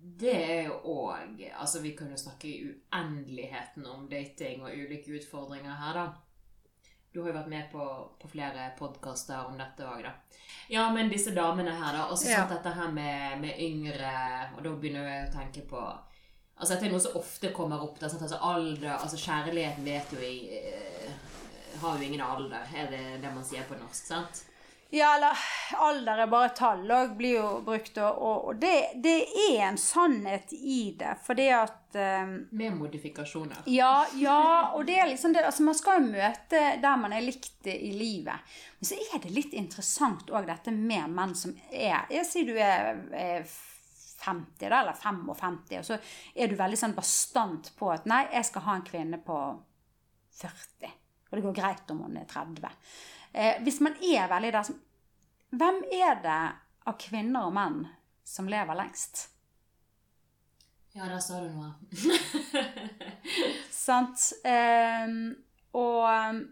Det er jo òg Altså, vi kunne snakke i uendeligheten om dating og ulike utfordringer her, da. Du har jo vært med på, på flere podkaster om dette òg, da. Ja, men disse damene her, da. Og så Ja. dette her med, med yngre Og da begynner jeg å tenke på Altså, dette er noe som ofte kommer opp. Da, sant? Altså, alder Altså, kjærligheten vet jo i eh, Har jo ingen alder, er det det man sier på norsk, sant? Ja, eller alder er bare tall og blir jo brukt. Og, og, det, det er en sannhet i det, fordi at um, Med modifikasjoner. Ja, ja, og det er liksom det Altså, man skal jo møte der man er likt i livet. Men så er det litt interessant òg dette med menn som er Jeg sier du er, er 50, da, eller 55, og så er du veldig sånn bastant på at nei, jeg skal ha en kvinne på 40. Og det går greit om hun er 30. Eh, hvis man er veldig der som Hvem er det av kvinner og menn som lever lengst? Ja, der sa du noe. Sant? Eh, og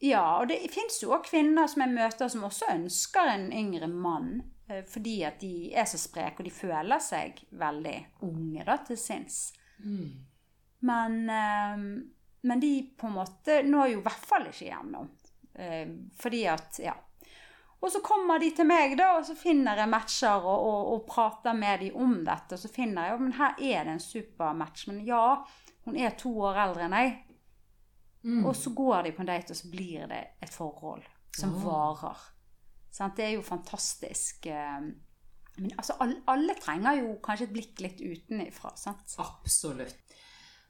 Ja, og det fins jo òg kvinner som jeg møter som også ønsker en yngre mann. eh, Fordi at de er så spreke, og de føler seg veldig unge da, til sinns. Mm. Men, ehm, men de på en måte når jo i hvert fall ikke gjennom. Eh, fordi at Ja. Og så kommer de til meg, da, og så finner jeg matcher og, og, og prater med dem om dette. Og så finner jeg jo, men her er det en super match. Men ja, hun er to år eldre enn jeg. Mm. Og så går de på en date, og så blir det et forhold som oh. varer. Sant? Det er jo fantastisk. eh, Men altså, alle, alle trenger jo kanskje et blikk litt utenifra. Sant? Absolutt.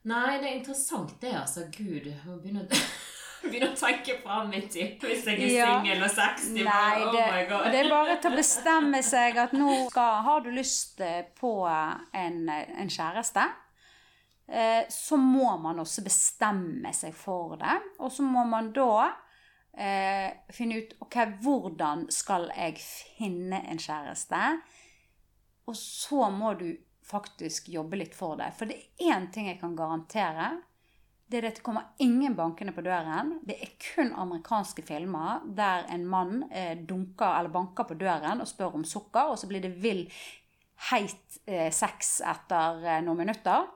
Nei, det er interessant det, altså. Gud, hun begynner, begynne å, tenke fram i tid. Hvis jeg er Ja. singel og 60 Nei, oh det, my god. det er bare til å bestemme seg at nå skal, har du lyst eh, på en, en kjæreste. Eh, så må man også bestemme seg for det. Og så må man da eh, finne ut ok, hvordan skal jeg finne en kjæreste. Og så må du faktisk jobbe litt for deg. For det er én ting jeg kan garantere. det er at det kommer ingen bankende på døren. Det er kun amerikanske filmer der en mann eh, dunker eller banker på døren og spør om sukker, og så blir det vill, heit eh, sex etter eh, noen minutter.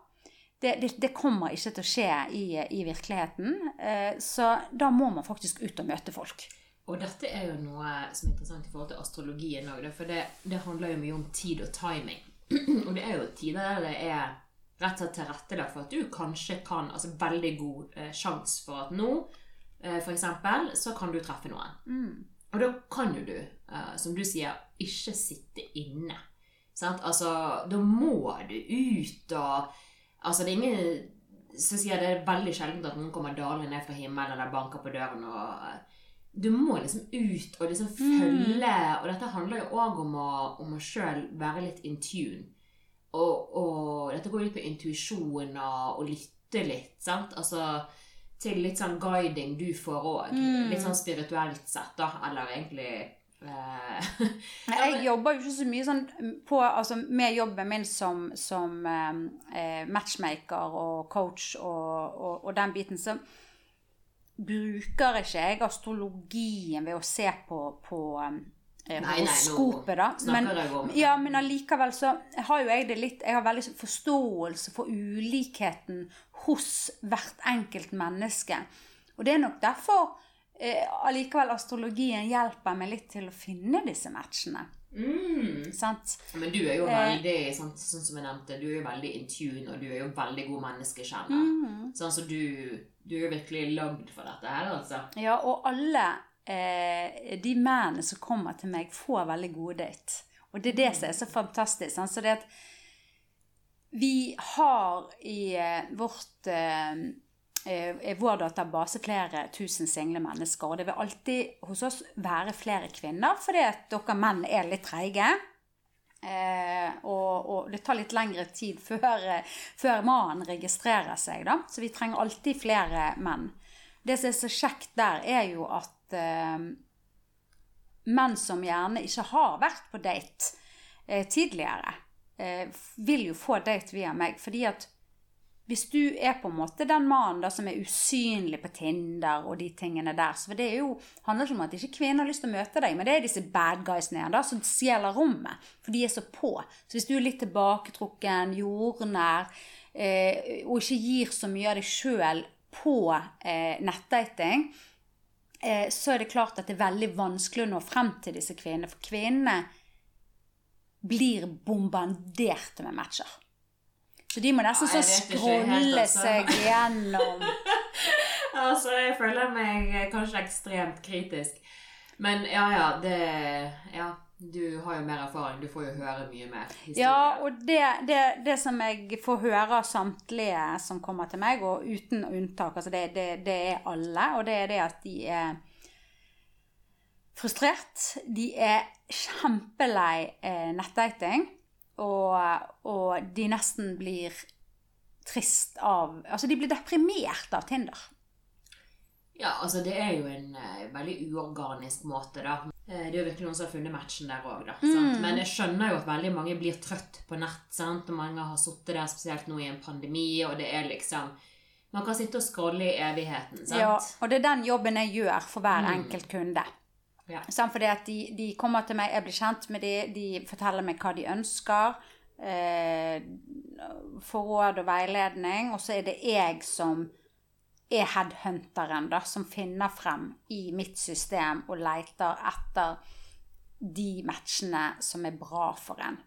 Det, det, det, kommer ikke til å skje i, i virkeligheten. Så da må man faktisk ut og møte folk. Og dette er jo noe som er interessant i forhold til astrologien òg, for det, det, handler jo mye om tid og timing. Og det er jo tider der det er rett og slett tilrettelagt for at du kanskje kan Altså veldig god eh, sjanse for at nå, eh, eksempel, så kan du treffe noen. Mm. Og da kan jo du, eh, som du sier, ikke sitte inne. Sant? Altså, da må du ut og Altså, det er ingen så sier jeg Det er veldig sjelden at noen kommer dalende ned fra himmelen eller banker på døren og du må liksom ut og liksom følge mm. Og dette handler jo òg om å, om å sjøl være litt in tune. Og, og dette går litt på intuisjon og, og lytte litt, sant? Altså til litt sånn guiding du får òg. Mm. Litt sånn spirituelt sett, da. Eller egentlig eh, Jeg jobber jo ikke så mye sånn på, altså med jobben min som, som eh, matchmaker og coach og, og, og, den biten. Så bruker ikke jeg astrologien ved å se på, på Eh, horoskopet, da. Men, ja, men allikevel så har jo jeg det litt Jeg har veldig forståelse for ulikheten hos hvert enkelt menneske. Og det er nok derfor eh, allikevel astrologien hjelper meg litt til å finne disse matchene. Mm. Men du er jo eh, veldig sånn, sånn som jeg nevnte, du er jo veldig in tune, og du er jo veldig god menneskekjenner. Mm. Sånn, så du, du er virkelig lagd for dette her, altså. Ja, og alle eh, de mennene som kommer til meg, får veldig gode date. Og det er det som er så fantastisk. Altså det at vi har i eh, vårt eh, i vår database flere tusen single mennesker. Og det vil alltid hos oss være flere kvinner, fordi at dere menn er litt treige. Eh, og, og, det tar litt lengre tid før, før mannen registrerer seg, da. Så vi trenger alltid flere menn. Det som er så kjekt der, er jo at eh, menn som gjerne ikke har vært på date eh, tidligere, eh, vil jo få date via meg. Fordi at hvis du er på en måte den mannen som er usynlig på Tinder og de tingene der Så det jo, handler ikke om at ikke kvinner har lyst til å møte deg, men det er disse bad guysene igjen da, som stjeler rommet. For de er så på. Så hvis du er litt tilbaketrukken, jordnær, eh, og ikke gir så mye av deg sjøl på eh, nettdating, eh, så er det klart at det er veldig vanskelig å nå frem til disse kvinnene. For kvinnene blir bombardert med matcher. Så de må nesten ja, så scrolle altså. seg gjennom Altså, jeg føler meg kanskje ekstremt kritisk. Men ja, ja, det Ja. Du har jo mer erfaring, du får jo høre mye mer historie. Ja, og det, det, det som jeg får høre av samtlige som kommer til meg, og uten unntak, altså det, det, er alle, og det er det at de er frustrert. De er kjempelei eh, nettdating, og, og de nesten blir trist av Altså, de blir deprimert av Tinder. Ja, altså det er jo en uh, veldig uorganisk måte, da. Eh, det er jo virkelig noen som har funnet matchen der òg, da. Mm. Men jeg skjønner jo at veldig mange blir trøtt på nett. sant? Og mange har sittet der, spesielt nå i en pandemi, og det er liksom Man kan sitte og scrolle i evigheten. sant? Ja, og det er den jobben jeg gjør for hver mm. enkelt kunde. Ja. Sånn, fordi at de, de, kommer til meg, jeg blir kjent med dem, de forteller meg hva de ønsker. Eh, får råd og veiledning, og så er det jeg som er headhunteren da, som finner frem i mitt system og leter etter de matchene som er bra for en.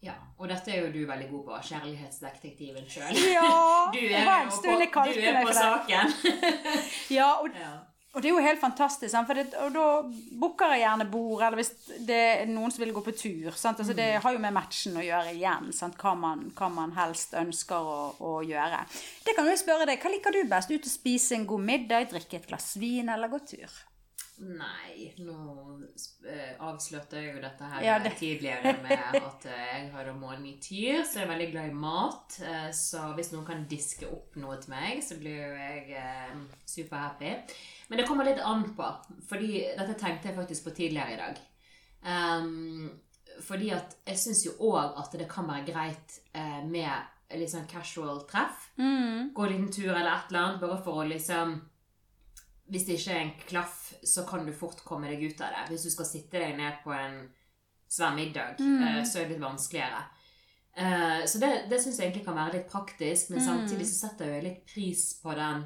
Ja, og dette er jo du veldig god på. Kjærlighetsdetektiven sjøl. Ja, du er, på, du er på saken. ja, og, ja. Og det er jo helt fantastisk, for det, og da booker jeg gjerne bord, eller hvis det er noen som vil gå på tur. Altså, det mm. har jo med matchen å gjøre igjen, hva man, hva, man, helst ønsker å, å, gjøre. Det kan jo spørre deg, Hva liker du best? Ut og spise en god middag, drikke et glass vin eller gå tur? Nei, nå eh, avslørte jeg jo dette her ja, det. tidligere med at eh, jeg har månen i tyr, så jeg er veldig glad i mat. Eh, så hvis noen kan diske opp noe til meg, så blir jo jeg superhappy. Men det kommer litt an på, fordi dette tenkte jeg faktisk på tidligere i dag. Um, fordi at jeg syns jo òg at det kan være greit med litt sånn casual treff. Mm. Gå en liten tur eller et eller annet, bare for å liksom Hvis det ikke er en klaff, så kan du fort komme deg ut av det. Hvis du skal sitte deg ned på en svær middag, Mm. eh, så er det litt vanskeligere. Eh, Så det, det syns jeg egentlig kan være litt praktisk, men Mm. samtidig så setter jeg litt pris på den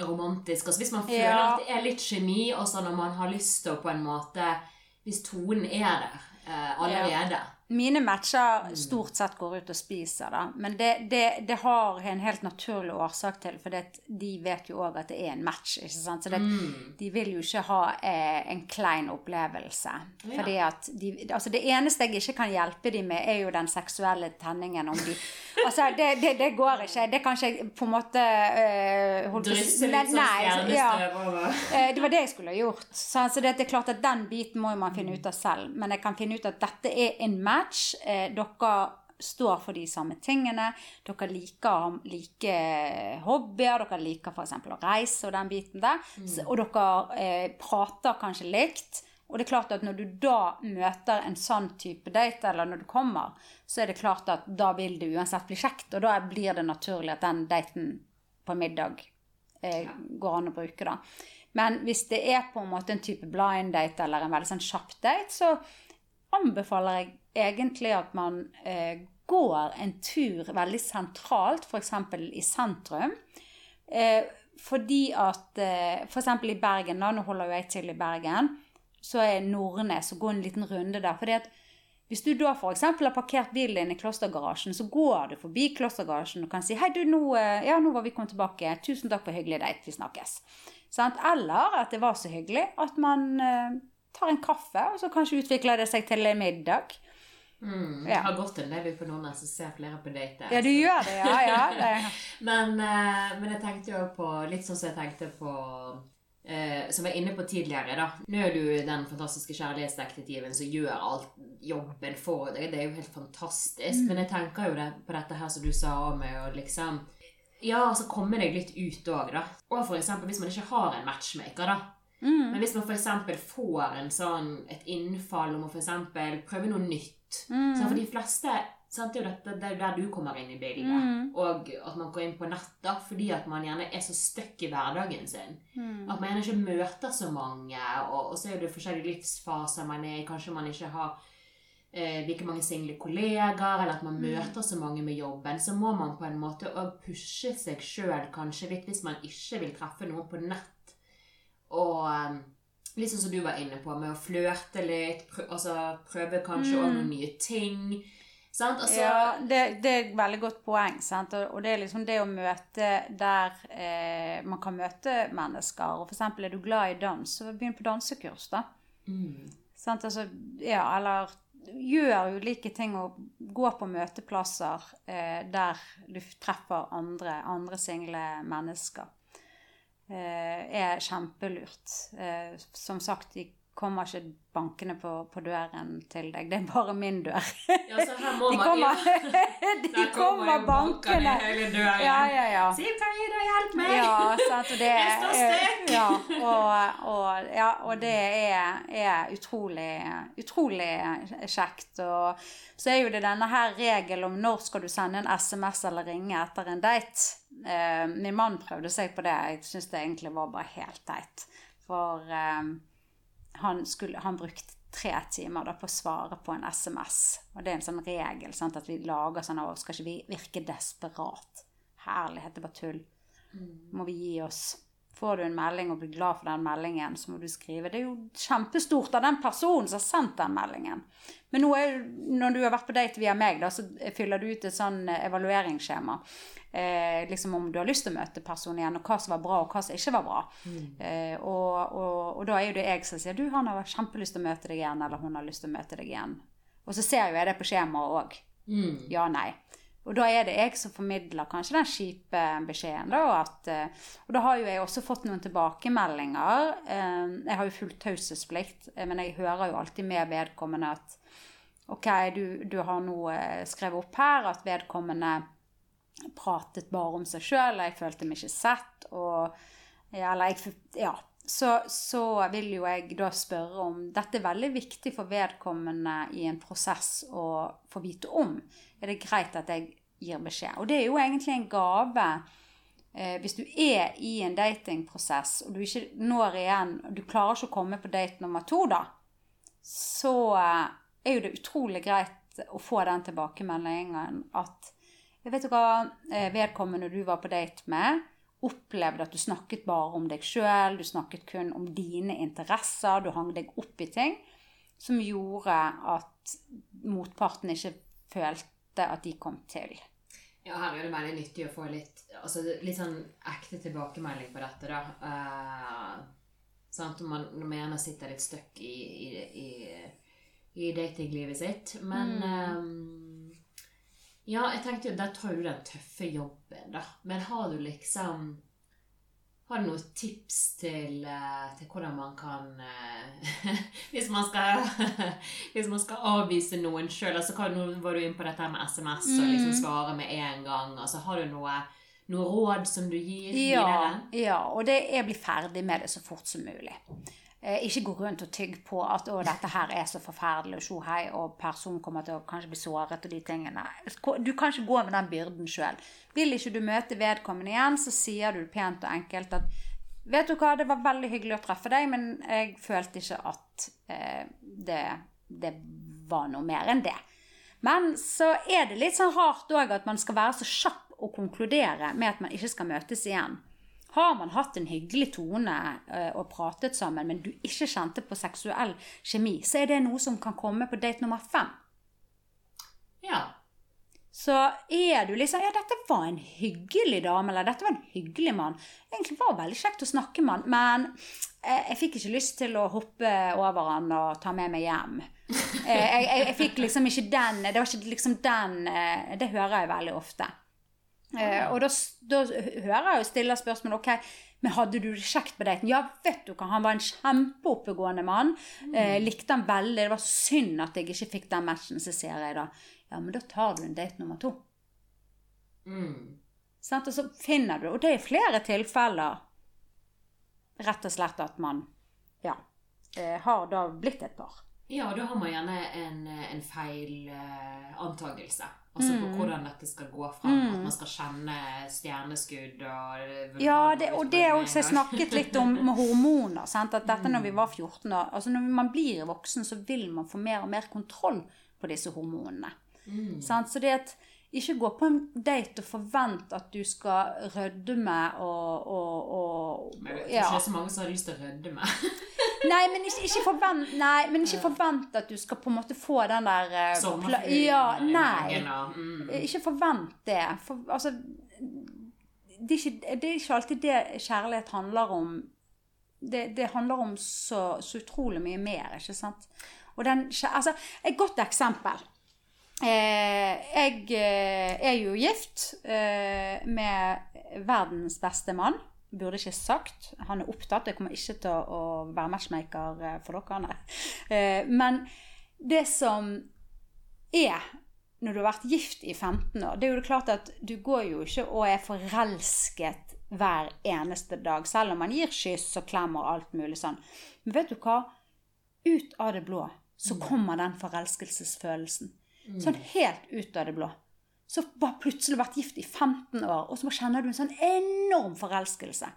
romantiske. Altså hvis man føler Ja. at det er litt kjemi, og så når man har lyst til å på en måte Hvis tonen er der allerede. allerede. Mine matcher stort sett går ut og spiser, da. Men det, det, det har en helt naturlig årsak til, for det, de vet jo òg at det er en match. ikke sant? Så det, Mm. de vil jo ikke ha eh, en klein opplevelse. Ja. Fordi at de, altså Det eneste jeg ikke kan hjelpe dem med, er jo den seksuelle tenningen. Om de, altså det, det, går ikke. Det kan ikke jeg på en måte øh, holdt på å Drysse litt sånn ja. stjernestøv over. Eh, Det var det jeg skulle ha gjort. Så, så det, det er klart at Den biten må man finne ut av selv. Men jeg kan finne ut at dette er en match. Eh, dere står for de samme tingene. Dere liker like hobbyer. Dere liker f.eks. å reise og den biten der. Så, og dere eh, prater kanskje likt. Og det er klart at når du da møter en sånn type date, eller når du kommer, så er det klart at da vil det uansett bli kjekt. Og da blir det naturlig at den daten på middag eh, går an å bruke, da. Men hvis det er på en måte en type blind date eller en veldig sånn kjapp date, så anbefaler jeg egentlig at man eh, går en tur veldig sentralt, f.eks. i sentrum. Eh, fordi at eh, f.eks. i Bergen, da, nå holder jeg til i Bergen, så er Nordnes og gå en liten runde der. fordi at hvis du da f.eks. har parkert bilen din i klostergarasjen, så går du forbi klostergarasjen og kan si 'Hei, du, nå, eh, ja, nå var vi kommet tilbake. Tusen takk for hyggelig date. Vi snakkes.' Sant? Eller at det var så hyggelig at man eh, tar en kaffe, og så kanskje utvikler det seg til en middag. Mm. Ja. Jeg har gått en del ut på Nordnes og ser flere på date. Ja, du gjør det, ja. ja. Det. Men, eh, men jeg tenkte jo på litt sånn som jeg tenkte på eh, Som jeg var inne på tidligere, da. Nå er du den fantastiske kjærlighetsdetektiven som gjør alt jobben for deg. Det er jo helt fantastisk. Men jeg tenker jo det, på dette her som du sa om, å liksom Ja, altså komme deg litt ut òg, da. Og for eksempel hvis man ikke har en matchmaker, da. Mm. Men hvis man f.eks. får en sånn, et innfall om å eksempel prøve noe nytt Mm. For de fleste sant, det er jo dette, det er jo der du kommer inn i bildet. Mm. Og at man går inn på nett fordi at man gjerne er så stuck i hverdagen sin. Mm. At man gjerne ikke møter så mange, og, og så er det forskjellige livsfaser man er i. Kanskje man ikke har eh, like mange single kollegaer, eller at man Mm. møter så mange med jobben. Så må man på en måte òg pushe seg sjøl kanskje litt hvis man ikke vil treffe noen på nett. Og liksom litt sånn som du var inne på, med å flørte litt, prø altså prøve kanskje Mm. noen nye ting. Sant? Altså, Ja, det, det er et veldig godt poeng. Sant? Og, og det er liksom det å møte der eh, man kan møte mennesker. Og eksempel er du glad i dans, så begynn på dansekurs, da. mm, Sant? Altså, ja, eller gjør ulike ting og gå på møteplasser eh, der du treffer andre, andre single mennesker. Eh, er kjempelurt. Eh, som sagt, de kommer ikke bankende på, på døren til deg. Det er bare min dør. ja, så her må De man kommer, de kommer, kommer jo bankende. hele døren. Ja, ja, ja. Siv, deg hjelp med? Ja, sant, og det, Jeg står støkk. ja, og, og, ja, og det er, er utrolig, utrolig kjekt. Og så er jo det denne her regelen om når skal du sende en SMS eller ringe etter en date. Eh, min mann prøvde seg på det. Jeg syns det egentlig var bare helt teit. For eh, han, skulle, han brukte tre timer da på å svare på en SMS. Og det er en sånn regel sant, at vi lager sånn «Å, Skal ikke vi virke desperat? Herlighet, det bare tull. Må vi gi oss? Får du en melding og blir glad for den meldingen, så må du skrive. Det er jo kjempestort av den personen som har sendt den meldingen. Men nå er, når du har vært på date via meg, da, så fyller du ut et sånn eh, evalueringsskjema. Eh, liksom om du har lyst til å møte personen igjen, og hva som var bra, og hva som ikke var bra. Eh, og, og, og da er jo det jeg som sier du, han har kjempelyst til å møte deg igjen, eller hun har lyst til å møte deg igjen. Og så ser jo jeg det på skjemaet òg. Mm. Ja, nei. Og da er det jeg som formidler kanskje den kjipe beskjeden. Da, og, at, eh, og da har jo jeg også fått noen tilbakemeldinger. Eh, Jeg har jo full taushetsplikt, eh, men jeg hører jo alltid med vedkommende at OK, du, du har nå skrevet opp her at vedkommende pratet bare om seg sjøl, jeg følte meg ikke sett, og Eller jeg Ja. Så, så vil jo jeg da spørre om Dette er veldig viktig for vedkommende i en prosess å få vite om. Er det greit at jeg gir beskjed. Og det er jo egentlig en gave eh, hvis du er i en datingprosess og du ikke når igjen og Du klarer ikke å komme på date nummer to, da. Så eh, er jo det utrolig greit å få den tilbakemeldingen at jeg Vet hva, eh, vedkommende du var på date med, opplevde at du snakket bare om deg sjøl, du snakket kun om dine interesser, du hang deg opp i ting som gjorde at motparten ikke følte at de kom til. Ja, her er det veldig nyttig å få litt, altså, litt sånn ekte tilbakemelding på dette, da. Uh, sant? Man, når man gjerne sitter litt stuck i, i, i, i datinglivet sitt. Men mm. um, Ja, jeg tenkte jo, der tar du den tøffe jobben, da. Men har du liksom har du noen tips til, eh, til, hvordan man kan eh, hvis, man skal, hvis man skal avvise noen sjøl altså, Nå var du inne på dette med SMS og liksom mm. svare med en gang. altså Har du noe, noe råd som du gir ja, videre? Ja, og det er å bli ferdig med det så fort som mulig. Eh, ikke gå rundt og tygge på at 'å, dette her er så forferdelig', og tjohei, og personen kommer til å kanskje bli såret og de tingene. Du kan ikke gå med den byrden sjøl. Vil ikke du møte vedkommende igjen, så sier du pent og enkelt at 'Vet du hva, det var veldig hyggelig å treffe deg, men jeg følte ikke at eh, det, det var noe mer enn det'. Men så er det litt sånn rart òg at man skal være så kjapp å konkludere med at man ikke skal møtes igjen. Har man hatt en hyggelig tone uh, og pratet sammen, men du ikke kjente på seksuell kjemi, så er det noe som kan komme på date nummer fem. Ja. Så er du liksom Ja, dette var en hyggelig dame, eller dette var en hyggelig mann. Egentlig var det veldig kjekt å snakke med han, men eh, jeg fikk ikke lyst til å hoppe over han og ta med meg hjem. Eh, jeg, jeg, jeg, fikk liksom ikke den Det var ikke liksom den eh, Det hører jeg veldig ofte. Eh, og da, da, hører jeg jo stille spørsmål ok, men hadde du det kjekt på daten? Ja, vet du hva, han var en kjempeoppegående mann. Mm. Eh, likte han veldig. Det var synd at jeg ikke fikk den matchen, så ser jeg da. Ja, men da tar du en date nummer to. Mm. Sånn, og så finner du Og det er flere tilfeller rett og slett at man ja, eh, har da blitt et par. Ja, da har man gjerne en, en feil uh, antagelse. Altså på mm. hvordan dette skal gå fram. Mm. At man skal kjenne stjerneskudd og Ja, det, og det er også jeg snakket litt om med hormoner. Sant? At dette når vi var 14 år Altså når man blir voksen, så vil man få mer og mer kontroll på disse hormonene. Mm. Så det at ikke gå på en date og forvente at du skal rødme og, og, og Men jeg tror ikke det er så mange som har lyst til å rødme. nei, men ikke, ikke, forvent, nei, men ikke forvent at du skal på en måte få den der uh, ja, Nei. Mm. Ikke forvent det. For, altså, det er, ikke, det er, ikke, alltid det kjærlighet handler om. Det, det handler om så, så, utrolig mye mer, ikke sant? Og den, altså, et godt eksempel Eh, jeg eh, er jo gift eh, med verdens beste mann. Burde ikke sagt. Han er opptatt. Jeg kommer ikke til å være matchmaker for dere. Men det som er når du har vært gift i 15 år, det er jo klart at du går jo ikke og er forelsket hver eneste dag, selv om man gir kyss og klem og alt mulig sånn. Men vet du hva? Ut av det blå så mm. kommer den forelskelsesfølelsen. Sånn helt ut av det blå. Så bare plutselig vært gift i 15 år, og så kjenner du en sånn enorm forelskelse.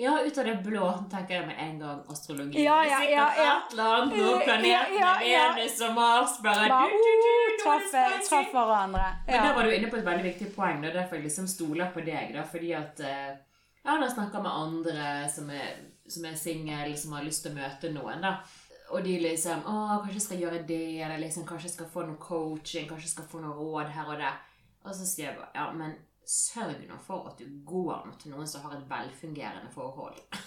Ja, ut av det blå tenker jeg med en gang astrologi. Ja, ja, ja, ja. Annet noen planeter ja, ja, Venus og Mars bare, bare du, du, du, traff, traff hverandre. Men Der var du inne på et veldig viktig poeng. og derfor jeg liksom stoler på deg. Da, fordi at jeg ja, når jeg snakker med andre som er, som er single, som har lyst til å møte noen, da og de liksom 'Å, kanskje jeg skal gjøre det', eller liksom 'Kanskje jeg skal få noe coaching', 'Kanskje jeg skal få noe råd her og der'. Og så sier jeg bare 'Ja, men sørg nå for at du går nå til noen som har et velfungerende forhold'.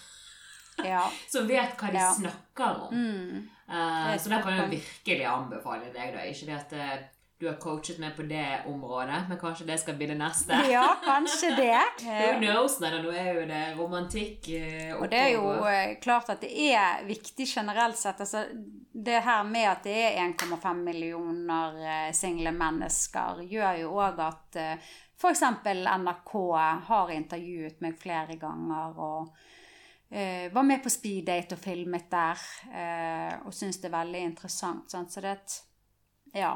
Ja. som vet hva de ja. snakker om. Mm. Uh, så da kan jeg virkelig anbefale deg. da. Ikke det at uh, du har coachet meg på det området, men kanskje det skal bli det neste? Ja, kanskje det. Who knows? Nei, nå er jo det romantikk eh, Og det er jo eh, klart at det er viktig generelt sett. Altså, det her med at det er 1,5 millioner eh, single mennesker, gjør jo òg at eh, f.eks. NRK har intervjuet meg flere ganger. og eh, var med på speeddate og filmet der, og syns det er veldig interessant. Sant? Så det er et Ja.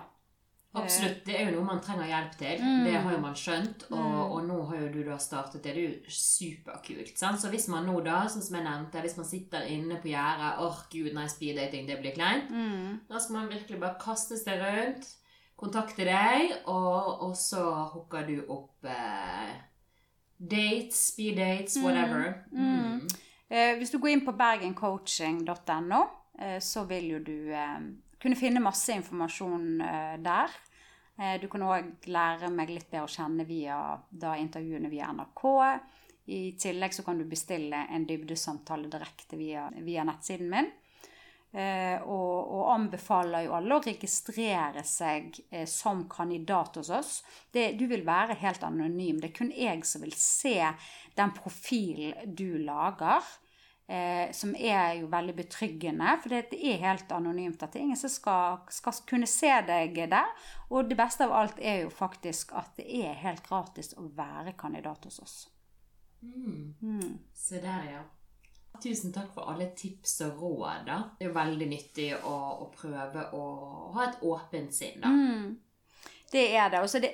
Absolutt. Det er jo noe man trenger hjelp til. Mm. Det har jo man skjønt. Og, Mm. og nå har jo du da startet det. Det er jo superkult. Sant? Så hvis man nå da, sånn som jeg nevnte, hvis man sitter inne på gjerdet Åh, gud, nei, speeddating, det blir kleint. Mm. Da skal man virkelig bare kaste seg rundt, kontakte deg, og, og så hooker du opp eh, dates, speeddates, whatever. Mm. Mm. Eh, hvis du går inn på bergencoaching.no, eh, så vil jo du eh, kunne finne masse informasjon eh, der. Eh, du kan òg lære meg litt bedre å kjenne via da, intervjuene via NRK. I tillegg så kan du bestille en dybdesamtale direkte via, via nettsiden min. Eh, og, og anbefaler jo alle å registrere seg eh, som kandidat hos oss. Det, du vil være helt anonym. Det er kun jeg som vil se den profilen du lager. Eh, som er jo veldig betryggende, for det er helt anonymt. At det er ingen som skal, skal kunne se deg der. Og det beste av alt er jo faktisk at det er helt gratis å være kandidat hos oss. Mm. Mm. Se der, ja. Tusen takk for alle tips og råd. da. Det er jo veldig nyttig å, å prøve å ha et åpent sinn, da. Mm. Det er det. Og så det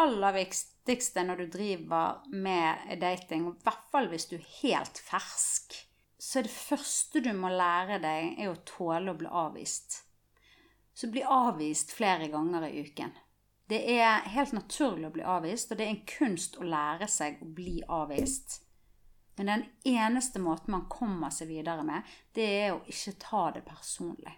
aller viktigste når du driver med dating, i hvert fall hvis du er helt fersk, så er det første du må lære deg, er å tåle å bli avvist. Så bli avvist flere ganger i uken. Det er helt naturlig å bli avvist, og det er en kunst å lære seg å bli avvist. Men den eneste måten man kommer seg videre med, det er å ikke ta det personlig.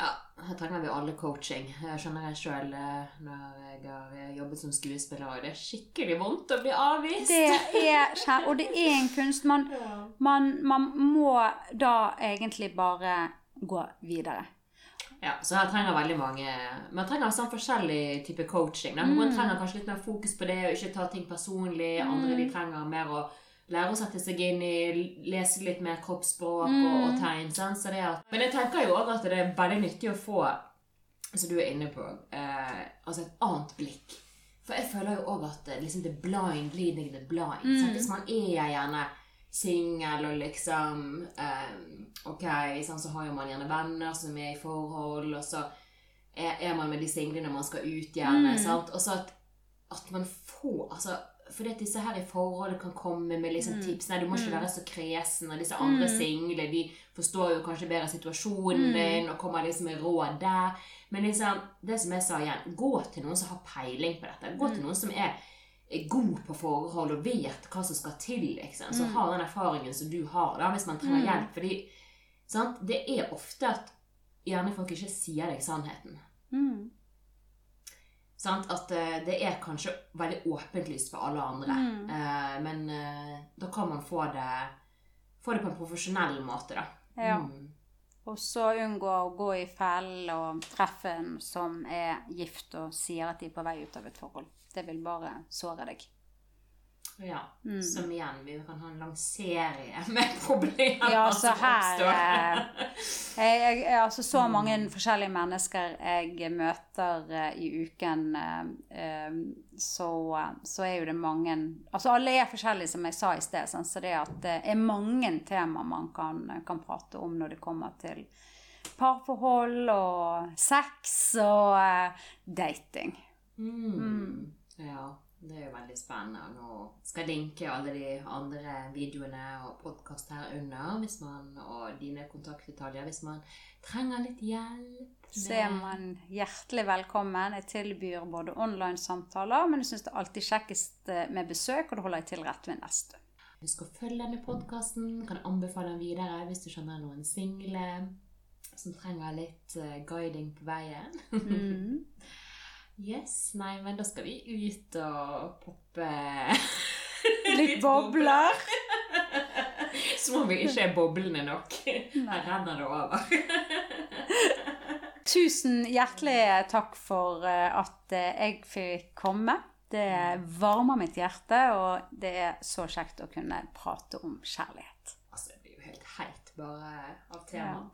Ja, her trenger vi alle coaching. Jeg skjønner jeg sjøl når jeg har eh, jobbet som skuespiller, òg. det er skikkelig vondt å bli avvist. Det er, kjæ- og det er en kunst. Man, man, man må da egentlig bare gå videre. Ja, så her trenger veldig mange Man trenger sånn forskjellig type coaching. Da. Noen trenger kanskje litt mer fokus på det, og ikke ta ting personlig. Andre de trenger mer å lære å sette seg inn i, lese litt mer kroppsspråk og, og tegn. Sant? Så det at, men jeg tenker jo også at det er veldig nyttig å få, som du er inne på, eh, altså et annet blikk. For jeg føler jo òg at eh, liksom the blind leading the blind. Sant? Hvis man er gjerne singel og liksom eh, Ok, sant, så har jo man gjerne venner som er i forhold, og så er, er man med de single når man skal ut, gjerne. sant? Og så at, at man får altså, fordi at disse her i forholdet kan komme med liksom tips. Nei, du må ikke være så kresen. Og disse andre single de forstår jo kanskje bedre situasjonen din og kommer liksom med råd der. Men liksom, det som jeg sa igjen, gå til noen som har peiling på dette. Gå til noen som er er god på forhold og vet hva som skal til. liksom. Så har den erfaringen som du har, da, hvis man trenger hjelp. Fordi sant? det er ofte at gjerne folk ikke sier deg sannheten. Mm. Sant? At eh, det er kanskje veldig åpent lys for alle andre. Mm. Eh, men eh, da kan man få det, få det på en profesjonell måte, da. Ja. Mm. Og så unngå å gå i fellen og treffe en som er gift og sier at de er på vei ut av et forhold. Det vil bare såre deg. Ja. Mm. Som igjen, vi kan ha en lang serie med problemer Ja, så som her oppstår. eh, jeg, jeg, altså Så mange forskjellige mennesker jeg møter eh, i uken, eh, så, så er jo det mange Altså alle er forskjellige, som jeg sa i sted. Så det det er mange tema man kan, kan prate om når det kommer til parforhold og sex og uh, dating. Mm. Ja, det er jo veldig spennende. Nå skal jeg linke alle de andre videoene og podkast her under man, og dine kontaktdetaljer hvis man trenger litt hjelp. Så er man hjertelig velkommen. Jeg tilbyr både online-samtaler, men jeg syns det er alltid kjekkest eh, med besøk, og det holder jeg til rett ved neste. Husk å følge denne podkasten. Kan anbefale den videre hvis du kjenner noen single som trenger litt eh, guiding på veien. Mm. Yes, nei, men da skal vi ut og poppe Litt bobler. Som om vi ikke er boblende nok. Her renner det over. Tusen hjertelig takk for eh, at eh, jeg fikk komme. Det varmer mitt hjerte, og det er så kjekt å kunne prate om kjærlighet. Altså, det blir jo helt heit bare av temaet.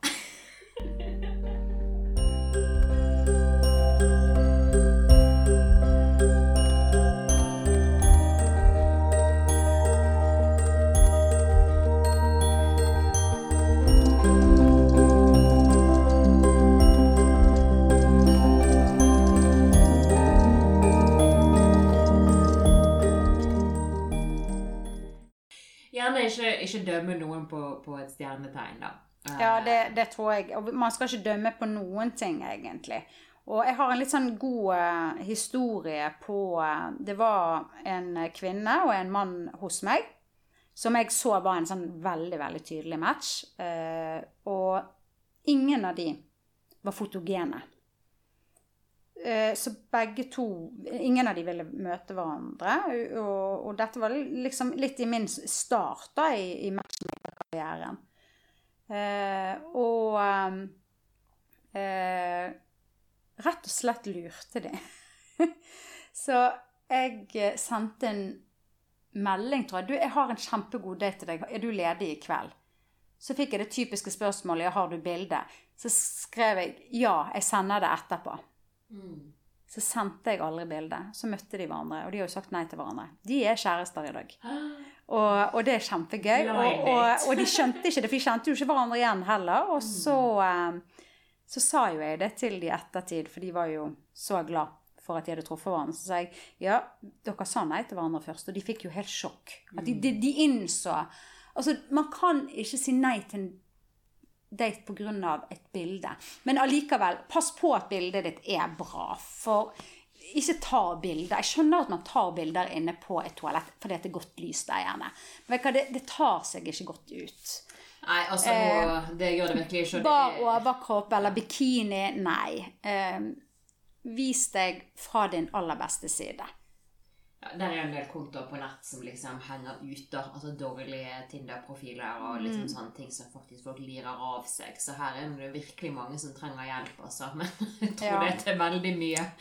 Heller ikke, ikke dømme noen på, på et stjernetegn, da. Eh, Ja, det, det tror jeg. Og man skal ikke dømme på noen ting, egentlig. Og jeg har en litt sånn god uh, historie på uh, Det var en kvinne og en mann hos meg som jeg så var en sånn veldig, veldig tydelig match. Uh, og ingen av de var fotogene. Eh, så begge to Ingen av de ville møte hverandre. Og, og dette var liksom litt i min start da i, i matchmakerkarrieren. Eh, og ehm, eh, rett og slett lurte de. så jeg sendte en melding, tror jeg. Du, jeg har en kjempegod date til deg. Er du ledig i kveld? Så fikk jeg det typiske spørsmålet har du bilde. Så skrev jeg ja, jeg sender det etterpå. Mm. Så sendte jeg aldri bildet. Så møtte de hverandre, og de har jo sagt nei til hverandre. De er kjærester i dag. Og, og det er kjempegøy. Og, og, og de skjønte ikke det, for de kjente jo ikke hverandre igjen heller. Og så, eh, så sa jo jeg det til de i ettertid, for de var jo så glad for at de hadde truffet hverandre. Så sa jeg ja, dere sa nei til hverandre først, og de fikk jo helt sjokk. At de, de, de innså Altså, man kan ikke si nei til date pga. et bilde. Men allikevel, pass på at bildet ditt er bra. For ikke ta bilder. Jeg skjønner at man tar bilder inne på et toalett fordi det er godt lys der gjerne. Men det, det tar seg ikke godt ut. Nei, altså, eh, det gjør det virkelig ikke. Bar er- overkropp eller bikini, nei. Eh, vis deg fra din aller beste side. Ja, der er en del kontoer på nett som liksom henger ute. Altså dårlige Tinder-profiler og liksom Mm. sånne ting som faktisk folk lirer av seg. Så her er det virkelig mange som trenger hjelp, altså. Men jeg tror Ja. det er til veldig mye.